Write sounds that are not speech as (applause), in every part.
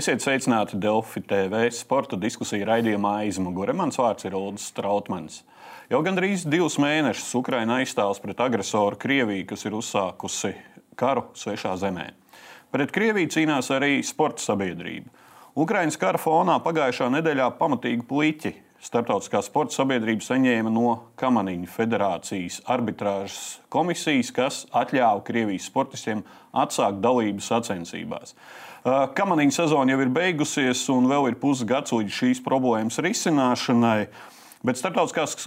Esiet sveicināti Delfi TV sporta diskusiju raidījumā aizmugure. Mans vārds ir Ulrichs Strautmans. Jau gandrīz divus mēnešus Ukraina aizstāvs pret agresoru Krieviju, kas ir uzsākusi karu svešā zemē. Pret Krieviju cīnās arī sporta sabiedrība. Ukraiņas kara fonā pagājušā nedēļā pamatīgi puiķi Startautiskā sporta sabiedrība saņēma no Kamaniņu federācijas arbitrāžas komisijas, kas atļāva Krievijas sportistiem atsākt dalību sacensībās. Kamaniņa sezona jau ir beigusies, un vēl ir pusgads līdz šīs problēmas risināšanai. Bet Startautiskās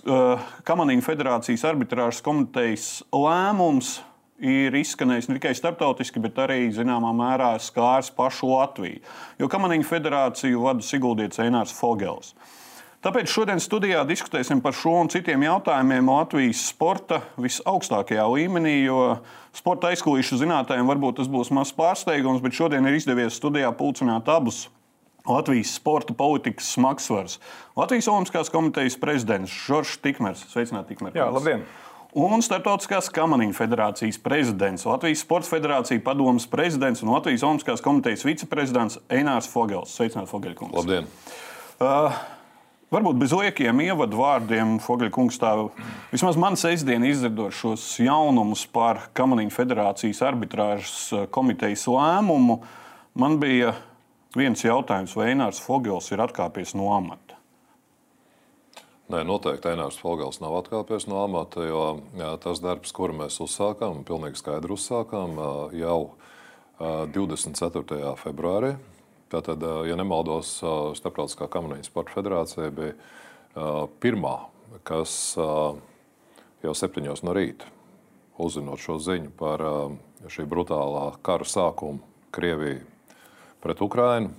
Kamaniņu federācijas arbitrāžas komitejas lēmums ir izskanējis ne tikai starptautiski, bet arī zināmā mērā skārs pašu Latviju. Jo Kamaniņu federāciju vada Siguldietis Einārs Fogels. Tāpēc šodien studijā diskutēsim par šo un citiem jautājumiem Latvijas sporta visaugstākajā līmenī, jo sporta aizkulisku zinātājiem varbūt tas būs mazs pārsteigums, bet šodien ir izdevies studijā pulcināt abus Latvijas sporta politikas smagsvars. Latvijas Olimpiskās komitejas prezidents Žoržs Tikmers. Sveicināti, Tikmers! Jā, labdien! Un Startautiskās kamaniņu federācijas prezidents, Latvijas Sports federācija padomas prezidents un Latvijas Olimpiskās komitejas viceprezidents Einārs Fogels. Sveicināti, Fogeļkungs! Labdien! Uh, Varbūt bez liekiem ievadu vārdiem, Fogelkungs, tā vismaz man sestdien izdzirdot šos jaunumus par Kamaniņu federācijas arbitrāžas eh, komitejas lēmumu, man bija viens jautājums, vai Einārs Fogels ir atkāpies no amata? Nē, noteikti Einārs Fogels nav atkāpies no amata, jo jā, tas darbs, kuru mēs uzsākām, pilnīgi skaidri uzsākām jau 24. februārī. Tātad, ja nemaldos, Starptautiskā kamerīna sporta federācija bija pirmā, kas jau septiņos no rīta, uzzinot šo ziņu par šī brutālā kara sākumu Krieviju pret Ukrainu,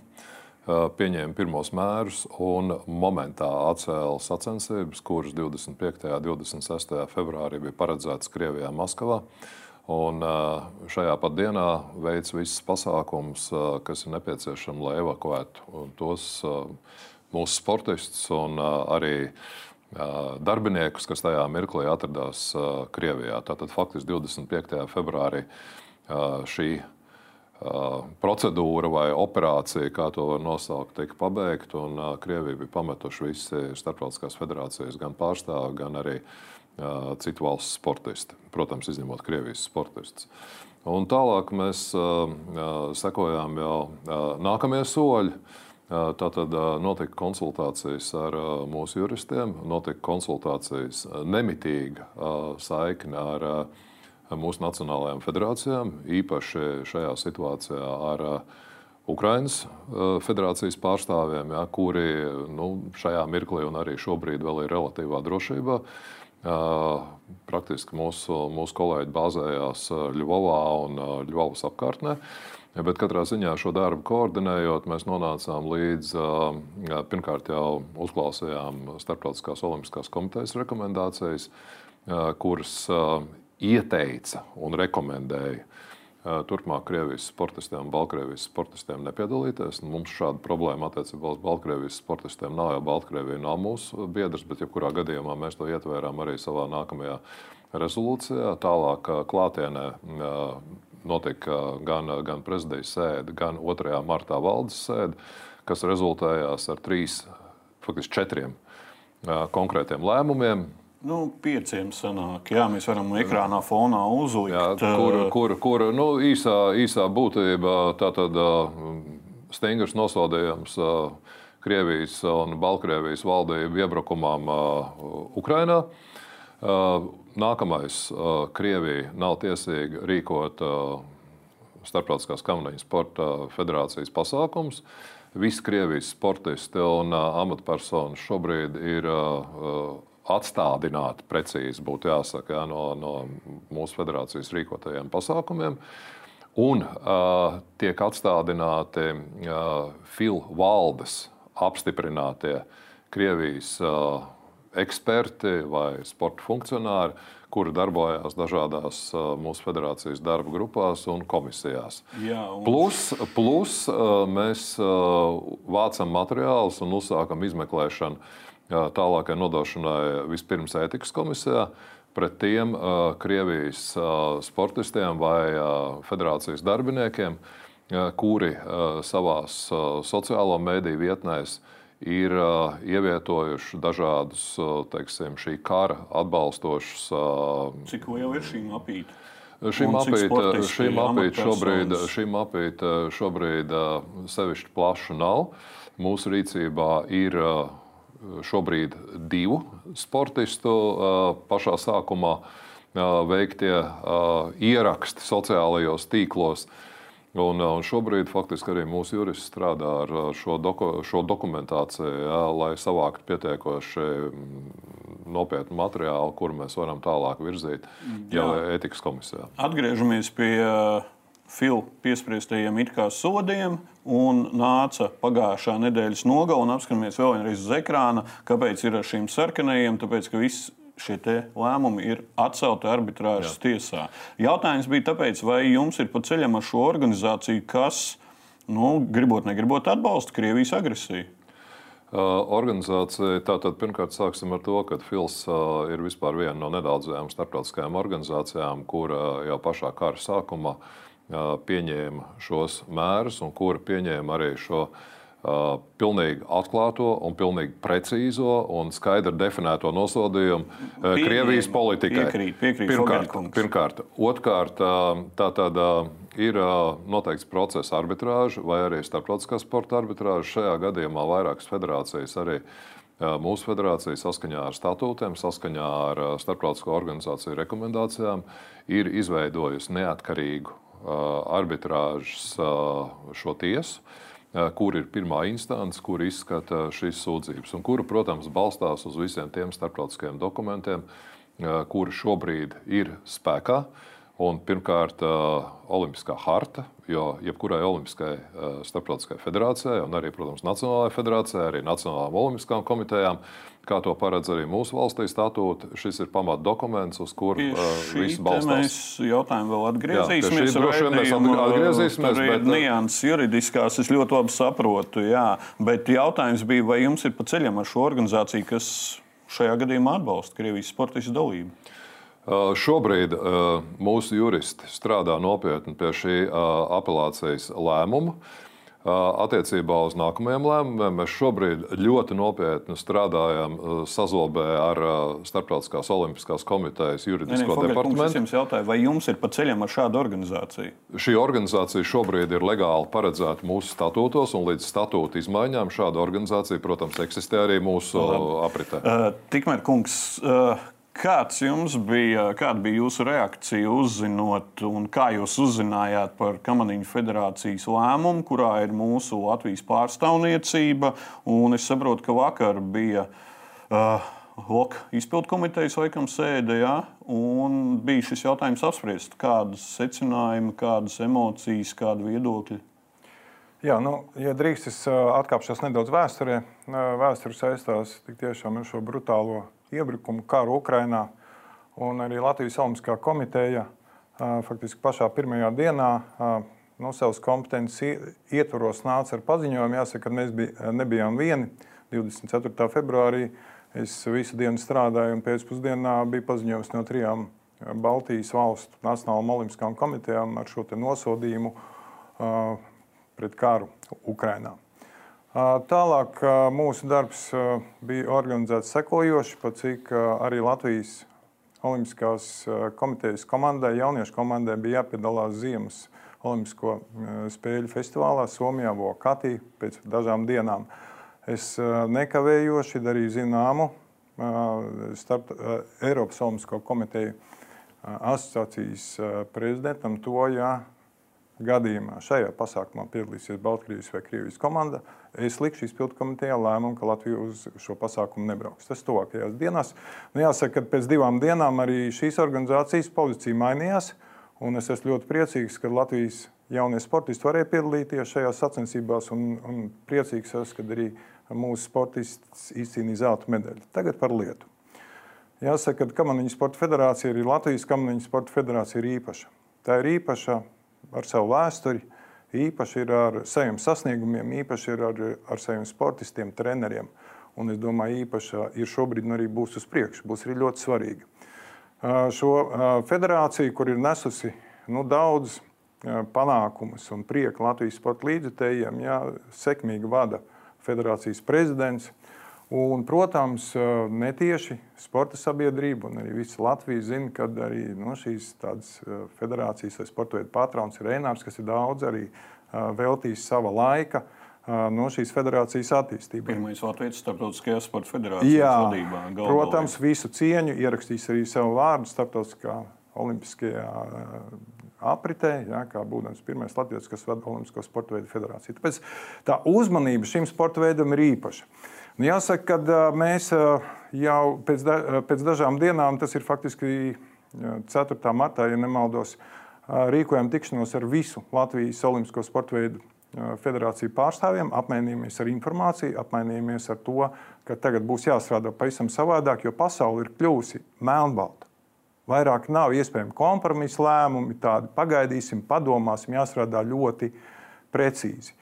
pieņēma pirmos mērus un momentā atcēla sacensības, kuras 25. un 26. februārī bija paredzētas Krievijā, Maskavā. Un šajā pat dienā veids visus pasākumus, kas ir nepieciešami, lai evakuētu tos mūsu sportistus un arī darbiniekus, kas tajā mirklī atradās Krievijā. Tātad faktiski 25. februārī šī procedūra vai operācija, kā to var nosaukt, tika pabeigta. Krievija bija pametuši visi starptautiskās federācijas, gan pārstāvji, gan arī citu valstu sportisti. Protams, izņemot Krievijas sportistus. Un tālāk mēs sekojām jau nākamie soļi. Tātad notika konsultācijas ar mūsu juristiem, notika konsultācijas nemitīga saikne ar mūsu nacionālajām federācijām, īpaši šajā situācijā ar Ukraiņas federācijas pārstāvjiem, ja, kuri nu, šajā mirklī un arī šobrīd vēl ir relatīvā drošībā. Praktiski mūsu, mūsu kolēģi bāzējās Ļuvovā un Ļuvovas apkārtnē. Bet katrā ziņā šo darbu koordinējot, mēs nonācām līdz pirmkārt jau uzklausījām Startautiskās Olimpiskās komitejas rekomendācijas, kuras ieteica un rekomendēja turpmāk Krievijas sportistiem un Baltkrievijas sportistiem nepiedalīties. Mums šāda problēma attiecībā uz Baltkrievijas sportistiem nav, jo Baltkrievija nav mūsu biedrs, bet jebkurā gadījumā mēs to ietvērām arī savā nākamajā rezolūcijā. Tālāk klātienē notika gan, gan prezidijas sēde, gan 2. martā valdes sēde, kas rezultējās ar trīs, faktiski četriem konkrētiem lēmumiem. Nu, pieciem sanāk. Jā, mēs varam ekrānā fonā uzlikt. Jā, kur kur, kur nu, īsā, īsā būtībā tātad stingrs nosodījums Krievijas un Baltkrievijas valdību iebrukumam Ukrainā. Nākamais - Krievija nav tiesīga rīkot Starptautiskās kamerīnas sporta federācijas pasākums. Visi Krievijas sportisti un amatpersonas šobrīd ir atstādināti, precīzi būtu jāsaka, jā, no, no mūsu federācijas rīkotajiem pasākumiem. Un uh, tiek atstādināti uh, FIL valdes apstiprinātie Krievijas uh, eksperti vai sporta funkcionāri, kuri darbojās dažādās uh, mūsu federācijas darba grupās un komisijās. Jā, un... Plus, plus uh, mēs uh, vācam materiālus un uzsākam izmeklēšanu tālākai nodošanai vispirms ētikas komisijā pret tiem uh, Krievijas uh, sportistiem vai uh, federācijas darbiniekiem, kuri savā sociālo mediju vietnēs ir ievietojuši dažādus teiksim, šī kara atbalstošus. Cik liela ir šī mapīte? Šī mapīte, šī mapīte šobrīd, šī mapīte šobrīd sevišķi plaša nav. Mūsu rīcībā ir šobrīd divu sportistu pašā sākumā veiktie ieraksti sociālajos tīklos. Un, un šobrīd faktiski arī mūsu jurists strādā ar šo, doku, šo dokumentāciju, jā, lai savāktu pietiekoši nopietnu materiālu, kuru mēs varam tālāk virzīt jau ētikas komisijā. Atgriežamies pie Fila piespriestajiem it kā sodiem, un nāca pagājušā nedēļas nogala, un apskatāmies vēl vienreiz uz ekrāna, kāpēc ir ar šīm sarkanajiem, tāpēc ka viss šie lēmumi ir atcelti arbitrāžas tiesā. Jautājums bija tāpēc, vai jums ir pa ceļam ar šo organizāciju, kas, nu, gribot, negribot, atbalsta Krievijas agresiju? Uh, organizācija, tātad pirmkārt sāksim ar to, ka FILS uh, ir vispār viena no nedaudzajām starptautiskajām organizācijām, kura jau pašā kara sākumā uh, pieņēma šos mērus un kura pieņēma arī šo uh, pilnīgi atklāto un pilnīgi precīzo un skaidri definēto nosodījumu uh, Krievijas politikai. Piekrīt, piekrīt, pirmkārt, pirmkārt. Otrkārt, uh, tā tad ir noteikts procesa arbitrāža vai arī starptautiskā sporta arbitrāža. Šajā gadījumā vairākas federācijas arī. Mūsu federācija saskaņā ar statūtiem, saskaņā ar starptautisko organizāciju rekomendācijām ir izveidojusi neatkarīgu arbitrāžas šo tiesu kur ir pirmā instance, kur izskata šīs sūdzības, un kura, protams, balstās uz visiem tiem starptautiskajiem dokumentiem, kuri šobrīd ir spēkā. Un pirmkārt, Olimpiskā harta, jo jebkurai Olimpiskai starptautiskai federācijai, un arī, protams, Nacionālajai federācijai, arī Nacionālajām olimpiskām komitejām, kā to paredz arī mūsu valstī statūti, šis ir pamatdokuments, uz kuru viss balstās. Mēs jautājumu vēl atgriezīsimies. Jā, droši vien mēs atgriezīsimies. Bet... ir nianses juridiskās, es ļoti labi saprotu, jā. Bet jautājums bija, vai jums ir pa ceļam ar šo organizāciju, kas šajā gadījumā atbalsta Krievijas sportistu dalību? Uh, šobrīd uh, mūsu juristi strādā nopietni pie šī uh, apelācijas lēmuma. Attiecībā uz nākamajiem lēmumiem mēs šobrīd ļoti nopietni strādājam sazobē ar Startautiskās Olimpiskās komitejas juridisko ne, ne, departamentu. Es jums jautāju, vai jums ir pa ceļam ar šādu organizāciju? Šī organizācija šobrīd ir legāli paredzēta mūsu statūtos, un līdz statūta izmaiņām šāda organizācija, protams, eksistē arī mūsu apritē. Uh, Tikmēr, kungs, uh, Kāds jums bija, kāda bija jūsu reakcija uzzinot, un kā jūs uzzinājāt par Kamaniņu federācijas lēmumu, kurā ir mūsu Latvijas pārstāvniecība? Un es saprotu, ka vakar bija uh, LOK izpildu komitejas laikam sēde, ja? un bija šis jautājums apspriests. Kādas secinājumi, kādas emocijas, kādi viedokļi? Jā, nu, ja drīkst, es atkāpšos nedaudz vēsturē. Vēsture saistās tiešām ar šo brutālo iebrukumu, karu Ukrajinā. Un arī Latvijas Olimpiskā komiteja faktiski pašā pirmajā dienā no savas kompetences ietvaros nāca ar paziņojumu. Jāsaka, ka mēs bij, nebijām vieni. 24. februārī es visu dienu strādāju, un pēcpusdienā bija paziņojums no trijām Baltijas valstu Nacionālajām Olimpiskām komitejām ar šo nosodījumu pret karu Ukrajinā. Tālāk mūsu darbs bija organizēts sekojoši, pat cik arī Latvijas Olimpiskās komitejas komandai, jauniešu komandai bija jāpiedalās Ziemas Olimpisko spēļu festivālā Somijā, Vokatī pēc dažām dienām. Es nekavējoši darīju zināmu starp Eiropas Olimpisko komiteju asociācijas prezidentam to, ja gadījumā šajā pasākumā piedalīsies Baltkrievijas vai Krievijas komanda, es likšu izpildu komitejā lēmumu, ka Latvija uz šo pasākumu nebrauks. Tas tuvākajās dienās. Nu, jāsaka, ka pēc divām dienām arī šīs organizācijas pozīcija mainījās. Un es esmu ļoti priecīgs, ka Latvijas jaunie sportisti varēja piedalīties šajās sacensībās. Un, un priecīgs esmu, ka arī mūsu sportists izcīnīja zelta medaļu. Tagad par lietu. Jāsaka, ka Kamaniņu sporta federācija, arī Latvijas Kamaniņu sporta federācija ir īpaša. Tā ir īpaša ar savu vēsturi, īpaši ir ar saviem sasniegumiem, īpaši ir ar, ar saviem sportistiem, treneriem. Un es domāju, īpaši ir šobrīd arī būs uz priekšu, būs arī ļoti svarīgi. Šo federāciju, kur ir nesusi nu, daudz panākumus un prieku Latvijas sporta līdzekļiem sekmīgi vada federācijas prezidents. Un, protams, netieši sporta sabiedrība un arī visa Latvija zina, ka arī no, šīs federācijas vai sporta veidu patrons ir Rēnārs, kas ir daudz arī veltījis sava laika no šīs federācijas attīstībai. Pirmais Latvijas starptautiskajā sporta federācijas Jā, vadībā. Galvā. Protams, visu cieņu ierakstīs arī savu vārdu starptautiskā olimpiskajā apritē, ja, kā būdams pirmais latviečs, kas vada Olimpisko sporta veidu federāciju. Tāpēc tā uzmanība šim sporta veidam ir īpaša. Nu, jāsaka, ka mēs jau pēc, da, pēc dažām dienām, tas ir faktiski 4. martā, ja nemaldos, rīkojam tikšanos ar visu Latvijas Olimpisko sporta veidu federāciju pārstāvjiem, apmainījāmies ar informāciju, apmainījāmies ar to, ka tagad būs jāstrādā pavisam savādāk, jo pasaule ir kļuvusi melnbalta. Vairāk nav iespējami kompromisa lēmumi, tādi pagaidīsim, padomāsim, jāstrādā ļoti precīzi.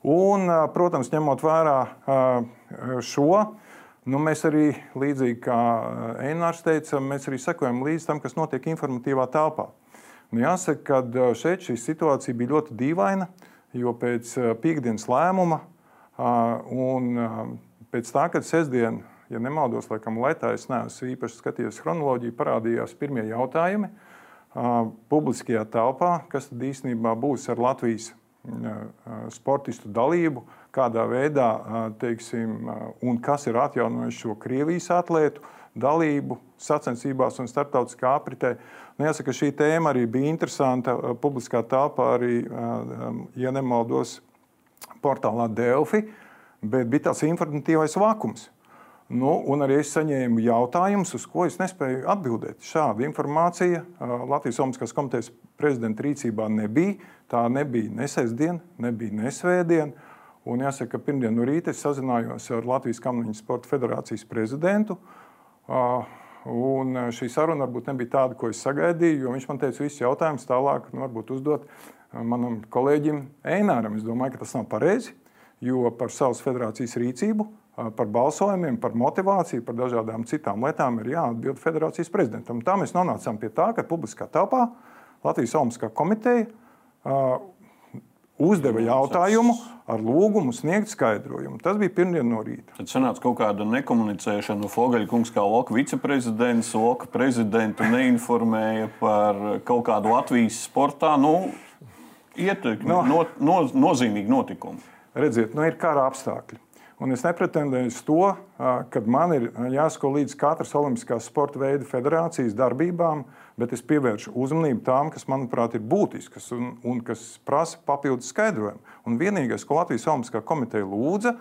Un, protams, ņemot vērā šo, nu, mēs arī, līdzīgi kā Einārs teica, mēs arī sekojam līdz tam, kas notiek informatīvā telpā. Nu, jāsaka, ka šeit šī situācija bija ļoti dīvaina. Jo pēc piekdienas lēmuma un pēc tā, kad sestdien, ja nemaldos, laikam, Latvijā es neesmu īpaši skatījies chronoloģiju, parādījās pirmie jautājumi publiskajā telpā, kas tad īstenībā būs ar Latvijas sportistu dalību, kādā veidā, teiksim, un kas ir atjaunojis šo Krievijas atlētu dalību sacensībās un starptautiskā apritē. Nu, jāsaka, šī tēma arī bija interesanta publiskā telpā, arī, ja nemaldos, portālā Delfi, bet bija tāds informatīvais vakums. Nu, arī es saņēmu jautājumus, uz ko es nespēju atbildēt. Šāda informācija Latvijas Olimpiskās komitejas prezidenta rīcībā nebija. Tā nebija ne sestdiena, nebija ne svētdiena. Un jāsaka, ka pirmdien no rīta es sazinājos ar Latvijas Kamniņu sporta federācijas prezidentu. Un šī saruna varbūt nebija tāda, ko es sagaidīju, jo viņš man teica, visus jautājumus tālāk nu, varbūt uzdot manam kolēģim Eināram. Es domāju, ka tas nav pareizi, jo par savas federācijas rīcību, par balsojumiem, par motivāciju, par dažādām citām lietām ir jāatbild federācijas prezidentam. Tā mēs nonācām pie tā, ka publiskā telpā Latvijas Olimpiskā komiteja uzdeva jautājumu ar lūgumu sniegt skaidrojumu. Tas bija pirmdien no rīta. Tad sanāca kaut kāda nekomunicēšana. Fogaļkungs kā Loka viceprezidents, Loka prezidentu neinformēja par kaut kādu Latvijas sportā nu, ietekmi, no, no, no, nozīmīgu notikumu. Redziet, nu ir kara apstākļi. Un es nepretendēju uz to, ka man ir jāsako līdz katras Olimpiskās sporta veida federācijas darbībām, bet es pievēršu uzmanību tām, kas, manuprāt, ir būtiskas un, un kas prasa papildus skaidrojumu. Un vienīgais, ko Latvijas Olimpiskā komiteja lūdza,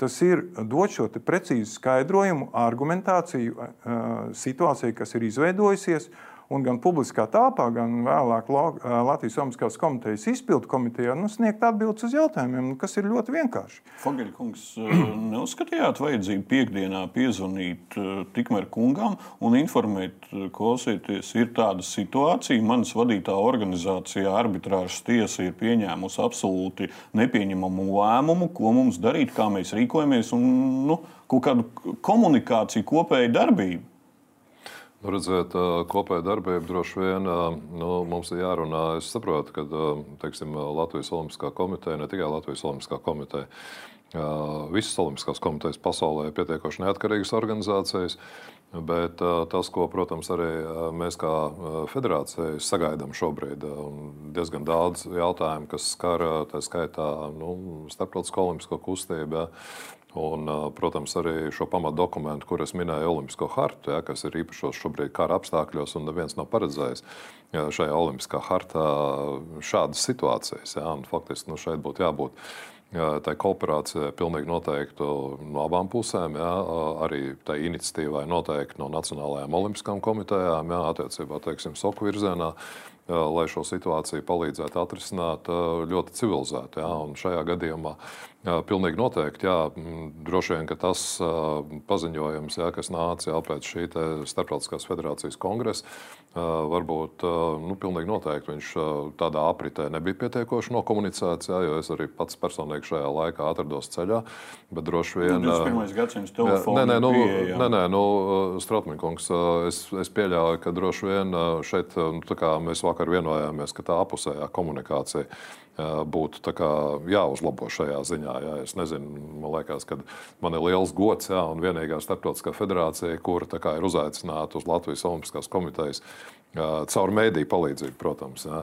tas ir dot šo precīzu skaidrojumu, argumentāciju situācijai, kas ir izveidojusies un gan publiskā telpā, gan vēlāk Latvijas Olimpiskās komitejas izpildu komitejā nu, sniegt atbildes uz jautājumiem, kas ir ļoti vienkārši. Fogeļkungs, neuzskatījāt vajadzību piekdienā piezvanīt tikmēr kungam un informēt, klausieties, ir tāda situācija, manas vadītā organizācijā arbitrāžas tiesa ir pieņēmusi absolūti nepieņemamu lēmumu, ko mums darīt, kā mēs rīkojamies un nu, kādu komunikāciju, kopēju darbību. Redzēt, kopēja darbība droši vien nu, mums ir jārunā. Es saprotu, ka teiksim, Latvijas Olimpiskā komiteja, ne tikai Latvijas Olimpiskā komiteja, visas Olimpiskās komitejas pasaulē ir pietiekoši neatkarīgas organizācijas. Bet tas, ko, protams, arī mēs kā federācija sagaidām šobrīd, ir diezgan daudz jautājumu, kas skar tā skaitā nu, starptautisko olimpisko kustību. Un, protams, arī šo pamatdokumentu, kur es minēju, Olimpisko hartu, ja, kas ir īpašos šobrīd kara apstākļos, un neviens nav paredzējis ja, šajā Olimpiskā hartā šādas situācijas. Ja, faktiski nu, šeit būtu jābūt tā kooperācija pilnīgi noteikti no abām pusēm. Jā, arī tā iniciatīvai noteikti no Nacionālajām olimpiskām komitejām, jā, attiecībā teiksim, soku virzienā lai šo situāciju palīdzētu atrisināt ļoti civilizēti. Ja? Un šajā gadījumā pilnīgi noteikti, jā, droši vien tas paziņojums, jā, kas nāca jā, pēc šī starptautiskās federācijas kongresa, varbūt nu, pilnīgi noteikti viņš tādā apritē nebija pietiekoši nokomunicēts, jā, jo es arī pats personīgi šajā laikā atrados ceļā. Bet droši vien. Nu, 21. gadsimts telefons. Nē, nē, nu, nē, nē nu, Strautmankungs, es, es pieļauju, ka droši vien šeit, nu, mēs vakar vakar vienojāmies, ka tā apusējā komunikācija būtu jāuzlabo šajā ziņā. Jā. Es nezinu, man liekas, ka man ir liels gods, jā, un vienīgā starptautiskā federācija, kura ir uzaicināta uz Latvijas Olimpiskās komitejas caur mēdīju palīdzību, protams. Jā.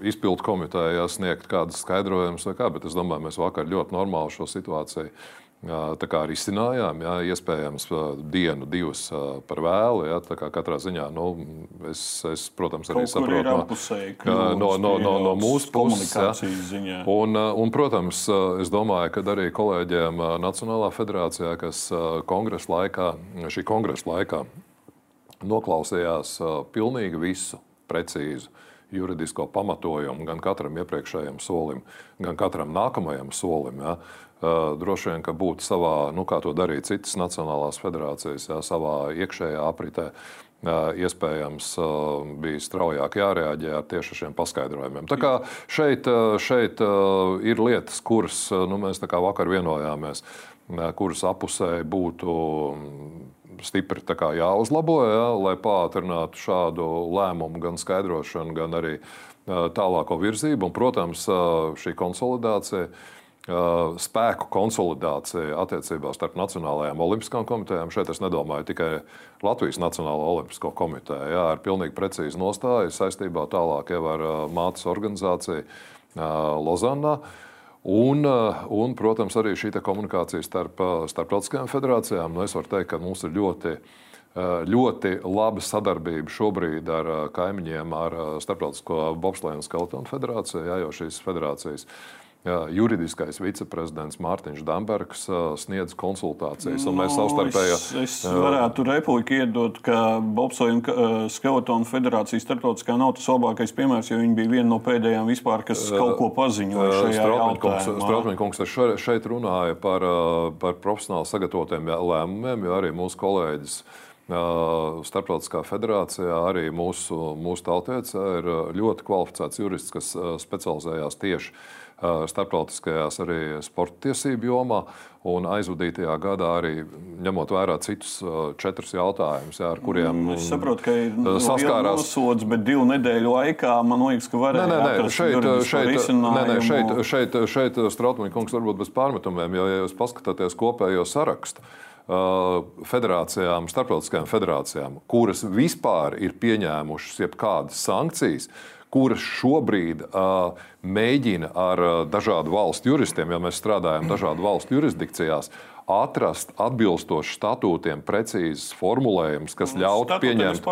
Izpildu komiteja sniegt kādus skaidrojumus, kā, bet es domāju, mēs vakar ļoti normāli šo situāciju Tā kā arī izcinājām, jā, iespējams, dienu, divas par vēlu. Jā, katrā ziņā, nu, es, es, protams, arī Kaut saprotu, no, apusēji, no, no, no, no mūsu puses. Jā. Un, un, protams, es domāju, ka arī kolēģiem Nacionālā federācijā, kas kongresa laikā, šī kongresa laikā noklausījās pilnīgi visu precīzu juridisko pamatojumu gan katram iepriekšējam solim, gan katram nākamajam solim. Ja. Uh, droši vien, ka būtu savā, nu, kā to darīja citas nacionālās federācijas, jā, savā iekšējā apritē, uh, iespējams, uh, bija straujāk jārēģē ar tieši šiem paskaidrojumiem. Tā kā šeit, šeit ir lietas, kuras nu, mēs vakar vienojāmies, kuras apusē būtu mm, stipri jāuzlabo, jā, lai pātrinātu šādu lēmumu, gan skaidrošanu, gan arī tālāko virzību. Un, protams, šī konsolidācija spēku konsolidācija attiecībā starp Nacionālajām olimpiskām komitejām. Šeit es nedomāju tikai Latvijas Nacionālo olimpisko komiteju, jā, ar pilnīgi precīzu nostāju saistībā tālāk jau ar mātes organizāciju Lozannā. Un, un, protams, arī šī komunikācija starp starptautiskajām federācijām. Nu, es varu teikt, ka mums ir ļoti, ļoti laba sadarbība šobrīd ar kaimiņiem, ar Starptautisko bobslēju un skeletonu federāciju, jā, jo šīs federācijas juridiskais viceprezidents Mārtiņš Dambergs sniedz konsultācijas. No, mēs savstarpēji. Es, es varētu repliku iedot, ka Bobsoja un Skeletona federācija starptautiskā nav tas labākais piemērs, jo viņi bija viena no pēdējām vispār, kas kaut ko paziņoja jautājumā. Strautmaņkungs šeit runāja par, par profesionāli sagatavotiem lēmumiem, jo arī mūsu kolēģis. Starptautiskā federācijā arī mūsu, mūsu tautieca ir ļoti kvalificēts jurists, kas specializējās tieši starptautiskajās arī sporta tiesību jomā. Un aizvadītajā gadā arī ņemot vērā citus četrus jautājumus, jā, ar kuriem mm, es saprotu, ka ir saskārās nosods, bet divu nedēļu laikā man liekas, ka varēja nē, šeit, šeit, nē, nē, šeit, šeit, šeit Strautmaņa kungs varbūt bez pārmetumiem, jo, ja jūs paskatāties kopējo sarakstu, federācijām, starptautiskajām federācijām, kuras vispār ir pieņēmušas jebkādas sankcijas, kuras šobrīd uh, mēģina ar uh, dažādu valstu juristiem, jo mēs strādājam dažādu valstu jurisdikcijās, atrast atbilstoši statūtiem precīzes formulējumus, kas ļautu pieņemt.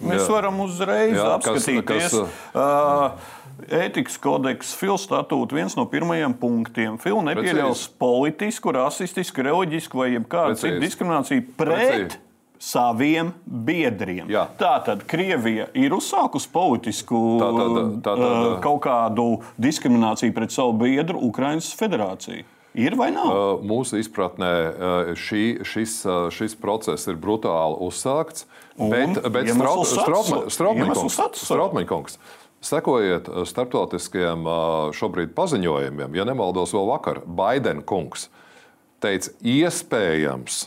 Mēs jā. varam uzreiz jā, apskatīties. Kas, kas, uh, Ētikas kodeks, FIL statūta viens no pirmajiem punktiem. FIL nepieļaus politisku, rasistisku, reliģisku vai jebkādu citu diskrimināciju pret Precīzi saviem biedriem. Jā. Tātad Krievija ir uzsākusi politisku tā, tā, tā, tā, tā. Uh, kaut kādu diskrimināciju pret savu biedru Ukraiņas federāciju. Ir vai nav? Uh, mūsu izpratnē uh, šī, šis, šis process ir brutāli uzsākts. Un bet bet Strautmaņkungs, sekojiet starptautiskajiem šobrīd paziņojumiem, ja nemaldos vēl vakar, Baidenkungs teica, iespējams,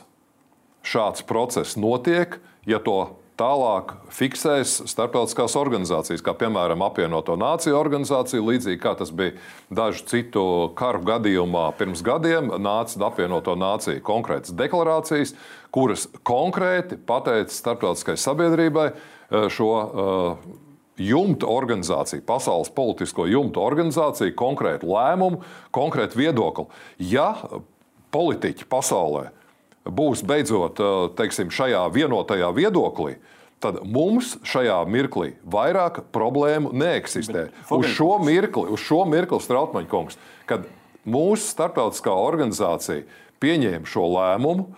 šāds process notiek, ja to tālāk fiksēs starptautiskās organizācijas, kā piemēram apvienoto nāciju organizācija, līdzīgi kā tas bija dažu citu karu gadījumā pirms gadiem, nāca apvienoto nāciju konkrētas deklarācijas, kuras konkrēti pateica starptautiskai sabiedrībai eh, šo uh, jumta organizāciju, pasaules politisko jumta organizāciju, konkrētu lēmumu, konkrētu viedokli. Ja politiķi pasaulē būs beidzot teiksim, šajā vienotajā viedoklī, tad mums šajā mirklī vairāk problēmu neeksistē. Bet, uz šo mirkli, uz šo mirkli Strautmaņkungs, kad mūsu starptautiskā organizācija pieņēma šo lēmumu,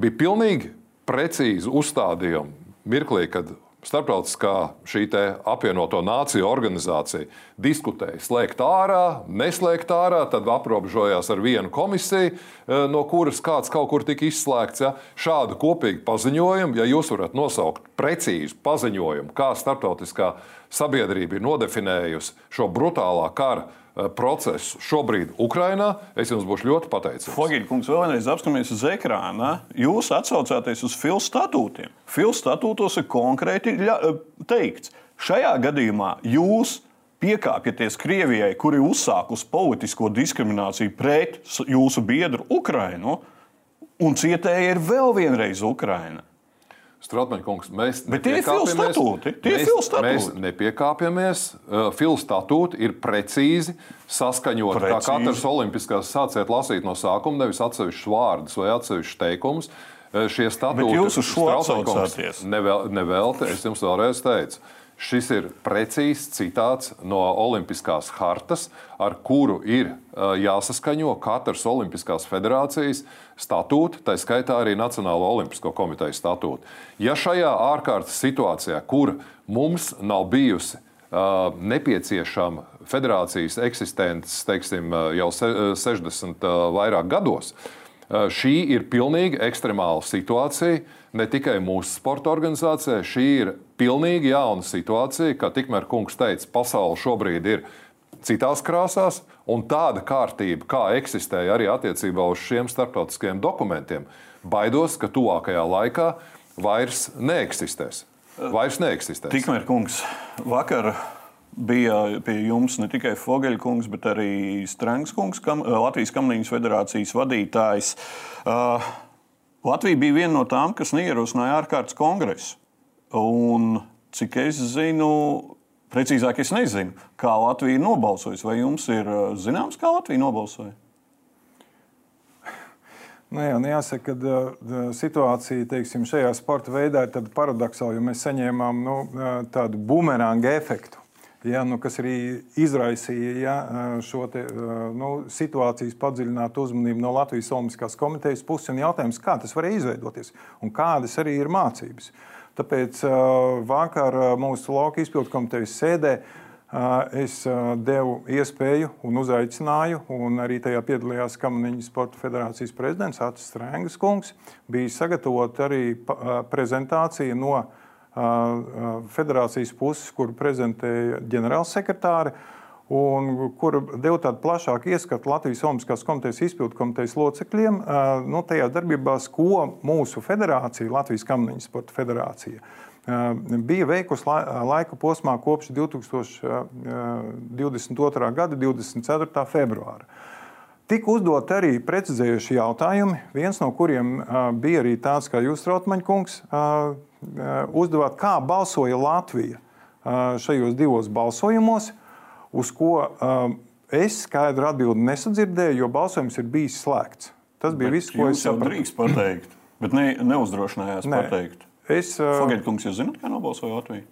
bija pilnīgi precīzi uzstādījumi mirklī, kad starptautiskā šī apvienoto nāciju organizācija diskutēja, slēgt ārā, neslēgt ārā, tad aprobežojās ar vienu komisiju, e, no kuras kāds kaut kur tika izslēgts. Ja? Šādu kopīgu paziņojumu, ja jūs varat nosaukt precīzu paziņojumu, kā starptautiskā sabiedrība ir nodefinējusi šo brutālā kara procesu šobrīd Ukrajinā, es jums būšu ļoti pateicīgs. Fogīna kungs, vēlreiz apskatāmies uz ekrāna. Jūs atsaucāties uz FIL statūtiem. FIL statūtos ir konkrēti eh, teikts, Šajā gadījumā jūs piekāpjaties Krievijai, kuri uzsākusi politisko diskrimināciju pret jūsu biedru Ukrainu, un cietēja ir vēl vienreiz Ukraina. Strautmaņkungs, mēs Bet tie ir fil statūti. Tie ir mēs, statūti. mēs nepiekāpjamies. Uh, Fil statūti ir precīzi saskaņoti. Kā Precīzi. katrs olimpiskās sāciet lasīt no sākuma, nevis atsevišķus vārdus vai atsevišķus teikumus. Uh, Šie statūti Strautmaņkungs, atsaucāties. nevēl, nevēlti, es jums vēlreiz teicu. Šis ir precīzs citāts no Olimpiskās hartas, ar kuru ir jāsaskaņo katras Olimpiskās federācijas statūti, tā skaitā arī Nacionālo Olimpisko komiteju statūti. Ja šajā ārkārtas situācijā, kur mums nav bijusi nepieciešama federācijas eksistence, teiksim, jau se, uh, 60 uh, vairāk gados, Šī ir pilnīgi ekstremāla situācija. Ne tikai mūsu sporta organizācijai, šī ir pilnīgi jauna situācija, kā tikmēr kungs teica, pasaule šobrīd ir citās krāsās, un tāda kārtība, kā eksistēja arī attiecībā uz šiem starptautiskajiem dokumentiem, baidos, ka tuvākajā laikā vairs neeksistēs. Vairs neeksistēs. Tikmēr, kungs, vakar bija pie jums ne tikai Fogeļkungs, bet arī Strunke kungs, kam, Latvijas Kamniņas federācijas vadītājs. Uh, Latvija bija viena no tām, kas neierosināja ārkārtas kongresu. Un, cik es zinu, precīzāk es nezinu, kā Latvija ir nobalsojusi. Vai jums ir zināms, kā Latvija nobalsoja? Nu, jā, nu jāsaka, ka situācija teiksim, šajā sporta veidā ir paradoxāla, jo mēs saņēmām nu, tādu bumeranga efektu. Ja, nu, kas arī izraisīja ja, šo te, uh, nu, situācijas padziļinātu uzmanību no Latvijas Olimpiskās komitejas puses. Un jautājums, kā tas varēja izveidoties un kādas arī ir mācības. Tāpēc uh, vakar mūsu lauka izpildu komitejas sēdē es devu iespēju un uzaicināju, un arī tajā piedalījās Kamaniņas Sporta federācijas prezidents Atis Strēngas kungs. Bija sagatavota arī prezentācija no federācijas puses, kur prezentēja ģenerālsekretāri. Un, kur deva tādu plašāku ieskatu Latvijas Olimpiskās komitejas izpildu komitejas locekļiem, nu, tajās darbībās, ko mūsu federācija, Latvijas Kamniņas Sporta federācija, bija veikusi laika posmā kopš 2022. gada 24. februāra. Tika uzdot arī precizējuši jautājumi, viens no kuriem bija arī tāds, kā jūs, Trautmaņkungs, uzdevāt, kā balsoja Latvija šajos divos balsojumos, uz ko es skaidru atbildi nesadzirdēju, jo balsojums ir bijis slēgts. Tas bija Bet viss, ko es sapratu. drīkst pateikt, bet ne, neuzdrošinājās Nē. pateikt. Es, Fogeļkungs, jūs zināt, kā nobalsoja Latvija?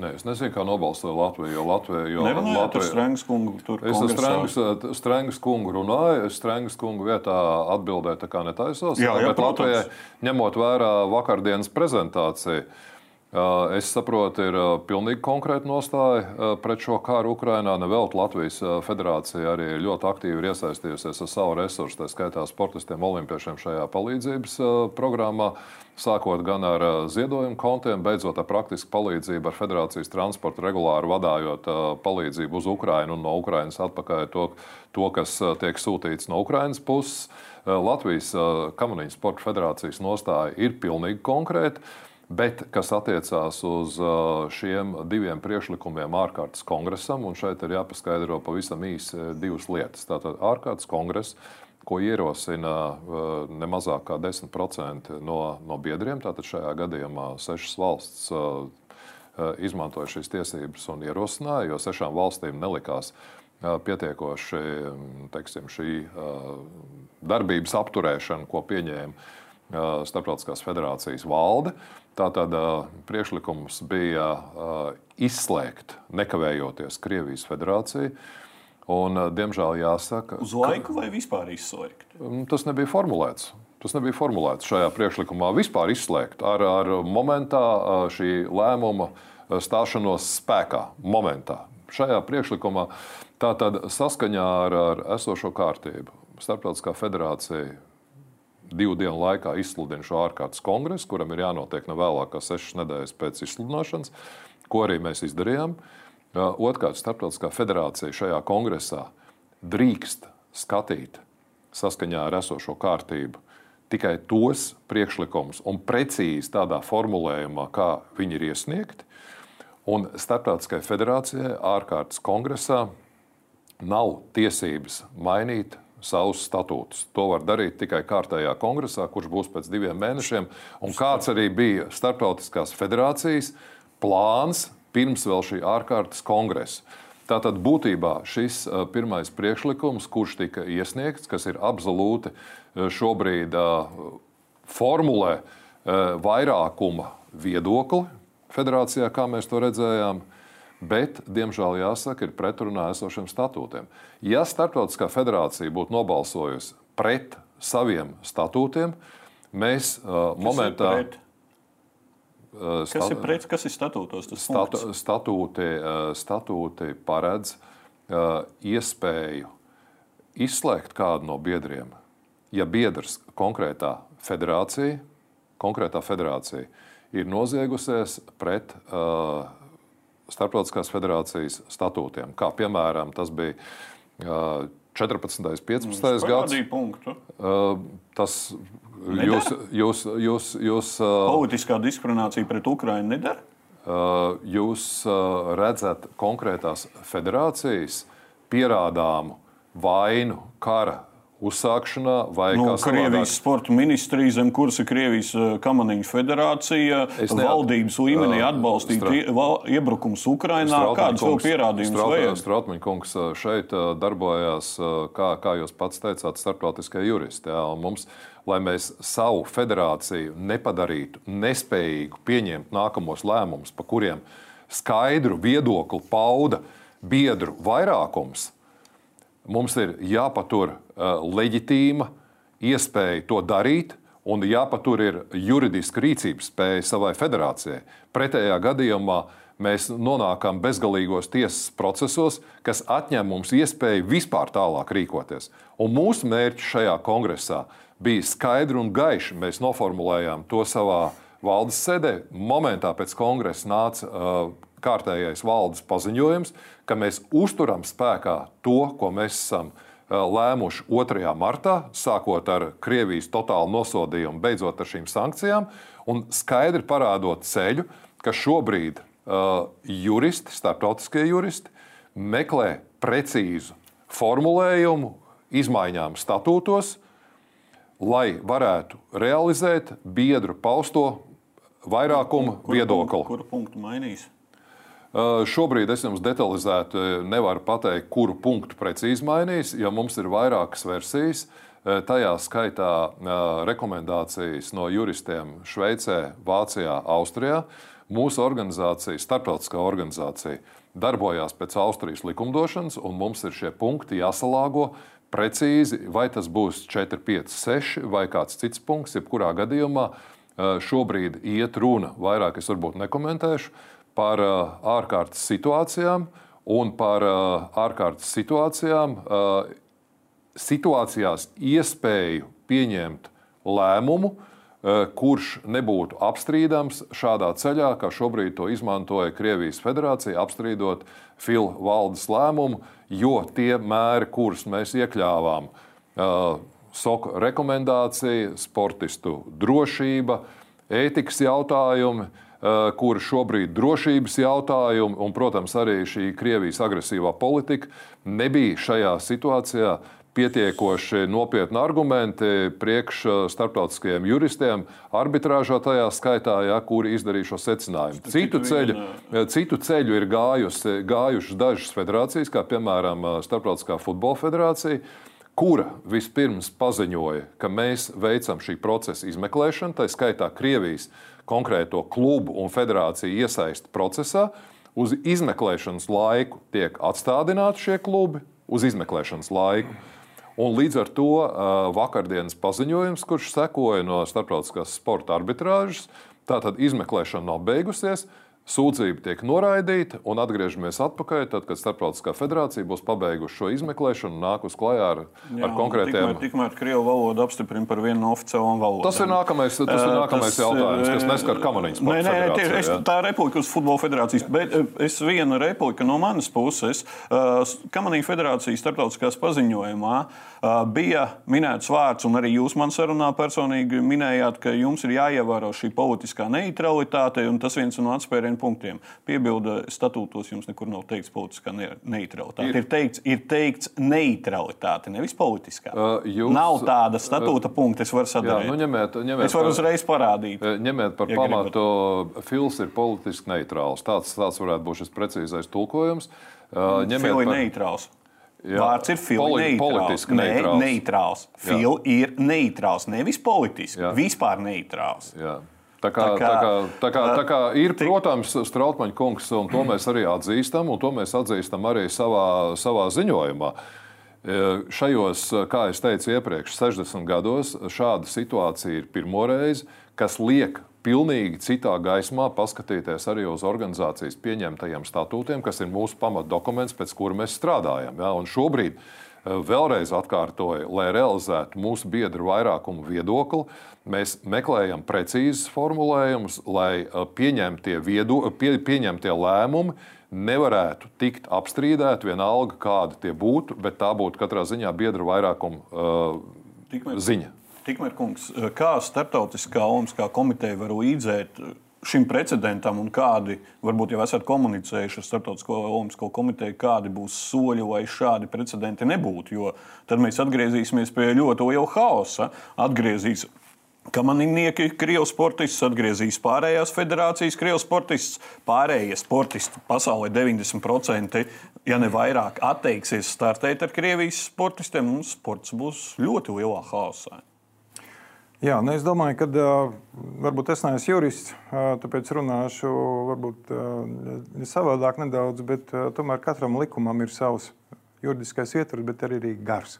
Nē, es nezinu, kā nobalstoja Latvija. Jo Latvija, jo Nerunājāt ar Latvija Strunke kungu Es ar kongresā? Strunke kungu runāju, es Strunke kungu vietā atbildēju, tā kā netaisos. Jā, jā, bet protams. Latvijai, ņemot vērā vakardienas prezentāciju, ā, es saprotu, ir ā, pilnīgi konkrēta nostāja ā, pret šo kāru Ukrajinā. Nevelti Latvijas federācija arī ļoti aktīvi ir iesaistījusies ar savu resursu, tā skaitā sportistiem, olimpiešiem šajā palīdzības programmā. Sākot gan ar ziedojumu kontiem, beidzot ar praktisku palīdzību, ar federācijas transportu regulāri vadājot palīdzību uz Ukrajinu un no Ukrajinas atpakaļ to, to kas tiek sūtīts no Ukrajinas puses. Latvijas ā, Kamaniņas Sporta federācijas nostāja ir pilnīgi konkrēta. Bet kas attiecās uz ā, šiem diviem priekšlikumiem ārkārtas kongresam, un šeit ir jāpaskaidro pavisam īsi ā, divas lietas. Tātad ārkārtas kongress, ko ierosina ā, ne mazāk kā 10% no, no biedriem, tātad šajā gadījumā sešas valsts izmantoja šīs tiesības un ierosināja, jo sešām valstīm nelikās pietiekoši m, teiksim, šī darbības apturēšana, ko pieņēma Starptautiskās federācijas valde. Tātad priekšlikums bija izslēgt, nekavējoties Krievijas federāciju. Un, diemžēl jāsaka, Uz laiku vai vispār izslēgt? Mm, Tas nebija formulēts. Tas nebija formulēts šajā priekšlikumā vispār izslēgt ar, ar momentā šī lēmuma stāšanos spēkā. Momentā. Šajā priekšlikumā tātad saskaņā ar, ar esošo kārtību Starptautiskā federācija divu dienu laikā izsludina šo ārkārtas kongresu, kuram ir jānotiek ne vēlāk kā sešas nedēļas pēc izsludināšanas, ko arī mēs izdarījām. Uh, Otrkārt, Starptautiskā federācija šajā kongresā drīkst skatīt saskaņā ar esošo kārtību tikai tos priekšlikumus un precīzi tādā formulējumā, kā viņi ir iesniegti. Un Startautiskajai federācijai ārkārtas kongresā nav tiesības mainīt savus statūtus. To var darīt tikai kārtējā kongresā, kurš būs pēc diviem mēnešiem. Un kāds arī bija Startautiskās federācijas plāns pirms vēl šī ārkārtas kongresa. Tātad būtībā šis pirmais priekšlikums, kurš tika iesniegts, kas ir absolūti šobrīd formulē vairākuma viedokli federācijā, kā mēs to redzējām, bet, diemžēl, jāsaka, ir pretrunā esošiem statūtiem. Ja Startautiskā federācija būtu nobalsojusi pret saviem statūtiem, mēs uh, momentā. Ir uh, kas ir pret, kas ir statūtos? Statu, statūti, uh, statūti paredz uh, iespēju izslēgt kādu no biedriem, ja biedrs konkrētā federācija, konkrētā federācija ir noziegusies pret uh, Startautiskās federācijas statūtiem. Kā piemēram, tas bija uh, 14. un 15. gads. Uh, tas jūs, jūs, jūs, jūs, Politiskā diskriminācija pret Ukrajinu nedara? Jūs redzat konkrētās federācijas pierādāmu vainu kara uzsākšanā, vai nu, Krievijas sporta ministrija, zem kuras ir Krievijas eh, kamaniņu federācija, es valdības līmenī atbalstīt Stra... iebrukums Ukrainā. Kādas vēl pierādījumus vajag? Strautmaņa kungs šeit darbojās, kā, kā jūs pats teicāt, starptautiskie juristi. Jā, mums, lai mēs savu federāciju nepadarītu nespējīgu pieņemt nākamos lēmumus, pa kuriem skaidru viedokli pauda biedru vairākums, mums ir jāpatur leģitīma iespēja to darīt. Un jāpatur ir juridiska rīcības spēja savai federācijai. Pretējā gadījumā mēs nonākam bezgalīgos tiesas procesos, kas atņem mums iespēju vispār tālāk rīkoties. Un mūsu mērķis šajā kongresā bija skaidri un gaiši. Mēs noformulējām to savā valdes sēdē. Momentā pēc kongresa nāca uh, kārtējais valdes paziņojums, ka mēs uzturam spēkā to, ko mēs esam lēmuši 2. martā, sākot ar Krievijas totālu nosodījumu, beidzot ar šīm sankcijām, un skaidri parādot ceļu, ka šobrīd uh, juristi, starptautiskie juristi, meklē precīzu formulējumu izmaiņām statūtos, lai varētu realizēt biedru pausto vairākumu viedokli. Kuru punktu mainīs? Uh, šobrīd es jums detalizēti nevaru pateikt, kuru punktu precīzi mainīs, jo mums ir vairākas versijas. Uh, tajā skaitā uh, rekomendācijas no juristiem Šveicē, Vācijā, Austrijā. Mūsu organizācija, starptautiskā organizācija, darbojās pēc Austrijas likumdošanas, un mums ir šie punkti jāsalāgo precīzi, vai tas būs 4, 5, 6 vai kāds cits punkts. Jebkurā gadījumā šobrīd iet runa, vairāk es varbūt nekomentēšu par uh, ārkārtas situācijām un par uh, ārkārtas situācijām, uh, situācijās iespēju pieņemt lēmumu, kurš nebūtu apstrīdams šādā ceļā, kā šobrīd to izmantoja Krievijas federācija, apstrīdot FIL valdes lēmumu, jo tie mēri, kurus mēs iekļāvām, SOK rekomendācija, sportistu drošība, ētikas jautājumi, kur šobrīd drošības jautājumi un, protams, arī šī Krievijas agresīvā politika nebija šajā situācijā pietiekoši nopietni argumenti priekš eh, starptautiskajiem juristiem, arbitrāžā tajā skaitā, ja, kuri izdarīja šo secinājumu. Citu ceļu, eh, citu ceļu ir gājusi, gājušas dažas federācijas, kā piemēram Starptautiskā futbola federācija kura vispirms paziņoja, ka mēs veicam šī procesa izmeklēšanu, tā skaitā Krievijas konkrēto klubu un federāciju iesaisti procesā. Uz izmeklēšanas laiku tiek atstādināti šie klubi, uz izmeklēšanas laiku. Un līdz ar to vakardienas paziņojums, kurš sekoja no starptautiskās sporta arbitrāžas, tātad izmeklēšana nav beigusies. Sūdzība tiek noraidīta un atgriežamies atpakaļ, tad, kad Startautiskā federācija būs pabeigusi šo izmeklēšanu un nākus klajā ar, Jā, ar konkrētiem. Tikmēr, tikmēr Krievu valodu apstiprina par vienu no oficiālām valodām. Tas ir nākamais, tas ir nākamais tas, jautājums, kas neskar kamaniņas. Nē, nē, nē es, tā ir replika uz futbola federācijas, bet es vienu repliku no manas puses. Kamaniņu federācijas starptautiskās paziņojumā bija minēts vārds, un arī jūs man sarunā personīgi minējāt, ka jums ir jāievēro šī politiskā neutralitāte, un tas viens no atspēriem vienu punktiem. Piebilda statūtos jums nekur nav teikts politiskā neutralitāte. Ir, ir teikts, ir teikts neutralitāte, nevis politiskā. Uh, jūs, nav tāda statūta uh, punkta, es varu sadarīt. Jā, nu ņemiet, ņemiet es varu uzreiz parādīt. Ņemiet par ja pamatu, fils ir politiski neitrāls. Tāds, tāds varētu būt šis precīzais tulkojums. Uh, ņemiet par... neitrāls. Jā, Vārds ir poli neitrāls. neitrāls. Ne, neitrāls. Fil ir neitrāls, nevis politisks. Jā. Vispār neitrāls. Jā. Tā kā, tā, kā, tā, kā, tā, kā, tā kā ir, tik... protams, Strautmaņa kungs, un to mēs arī atzīstam, un to mēs atzīstam arī savā, savā ziņojumā. E, šajos, kā jau teicu iepriekš, 60 gados šāda situācija ir pirmo reizi, kas liek pilnīgi citā gaismā paskatīties arī uz organizācijas pieņemtajiem statūtiem, kas ir mūsu pamatdokuments, pēc kura mēs strādājam. Ja? Un šobrīd eh, vēlreiz atkārtoju, lai realizētu mūsu biedru vairākumu viedokli, mēs meklējam precīzus formulējumus, lai eh, pieņemtie, viedo, pie, pieņemtie lēmumi nevarētu tikt apstrīdēti vienalga, kādi tie būtu, bet tā būtu katrā ziņā biedru vairākuma uh, ziņa. Tikmēr, kungs, kā starptautiskā olimpiskā komiteja var līdzēt šim precedentam un kādi, varbūt jau esat komunicējuši ar Startautisko olimpisko komiteju, kādi būs soļi, lai šādi precedenti nebūtu. Jo tad mēs atgriezīsimies pie ļoti liela haosa. Atgriezīs Kamaninieki, krievu sportists, atgriezīs pārējās federācijas, krievu sportists. Pārējie sportisti pasaulē 90%, ja ne vairāk, atteiksies startēt ar krievijas sportistiem. Mums sports būs ļoti lielā haosā. Jā, nu es domāju, ka varbūt es neesmu jurists, tāpēc runāšu varbūt savādāk nedaudz, bet tomēr katram likumam ir savs juridiskais ietvers, bet arī, arī gars.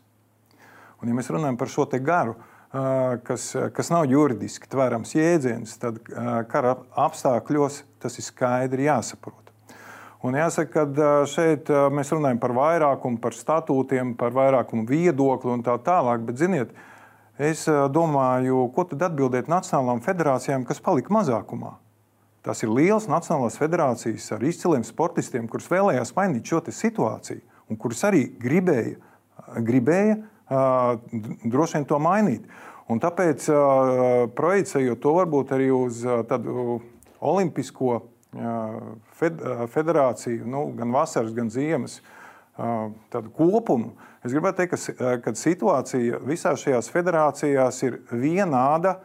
Un, ja mēs runājam par šo garu, kas, kas nav juridiski tvērams jēdziens, tad kara apstākļos tas ir skaidri jāsaprot. Un jāsaka, ka šeit mēs runājam par vairākumu, par statūtiem, par vairākumu viedokli un tā tālāk. Bet, ziniet, uh, Es domāju, ko tad atbildēt nacionālām federācijām, kas palika mazākumā? Tas ir liels nacionālās federācijas ar izciliem sportistiem, kurus vēlējās mainīt šo situāciju, un kurus arī gribēja, gribēja droši vien to mainīt. Un tāpēc, projicējot to varbūt arī uz tādu olimpisko federāciju, nu, gan vasaras, gan ziemas kopumu, Es gribētu teikt, ka, ka situācija visās šajās federācijās ir vienāda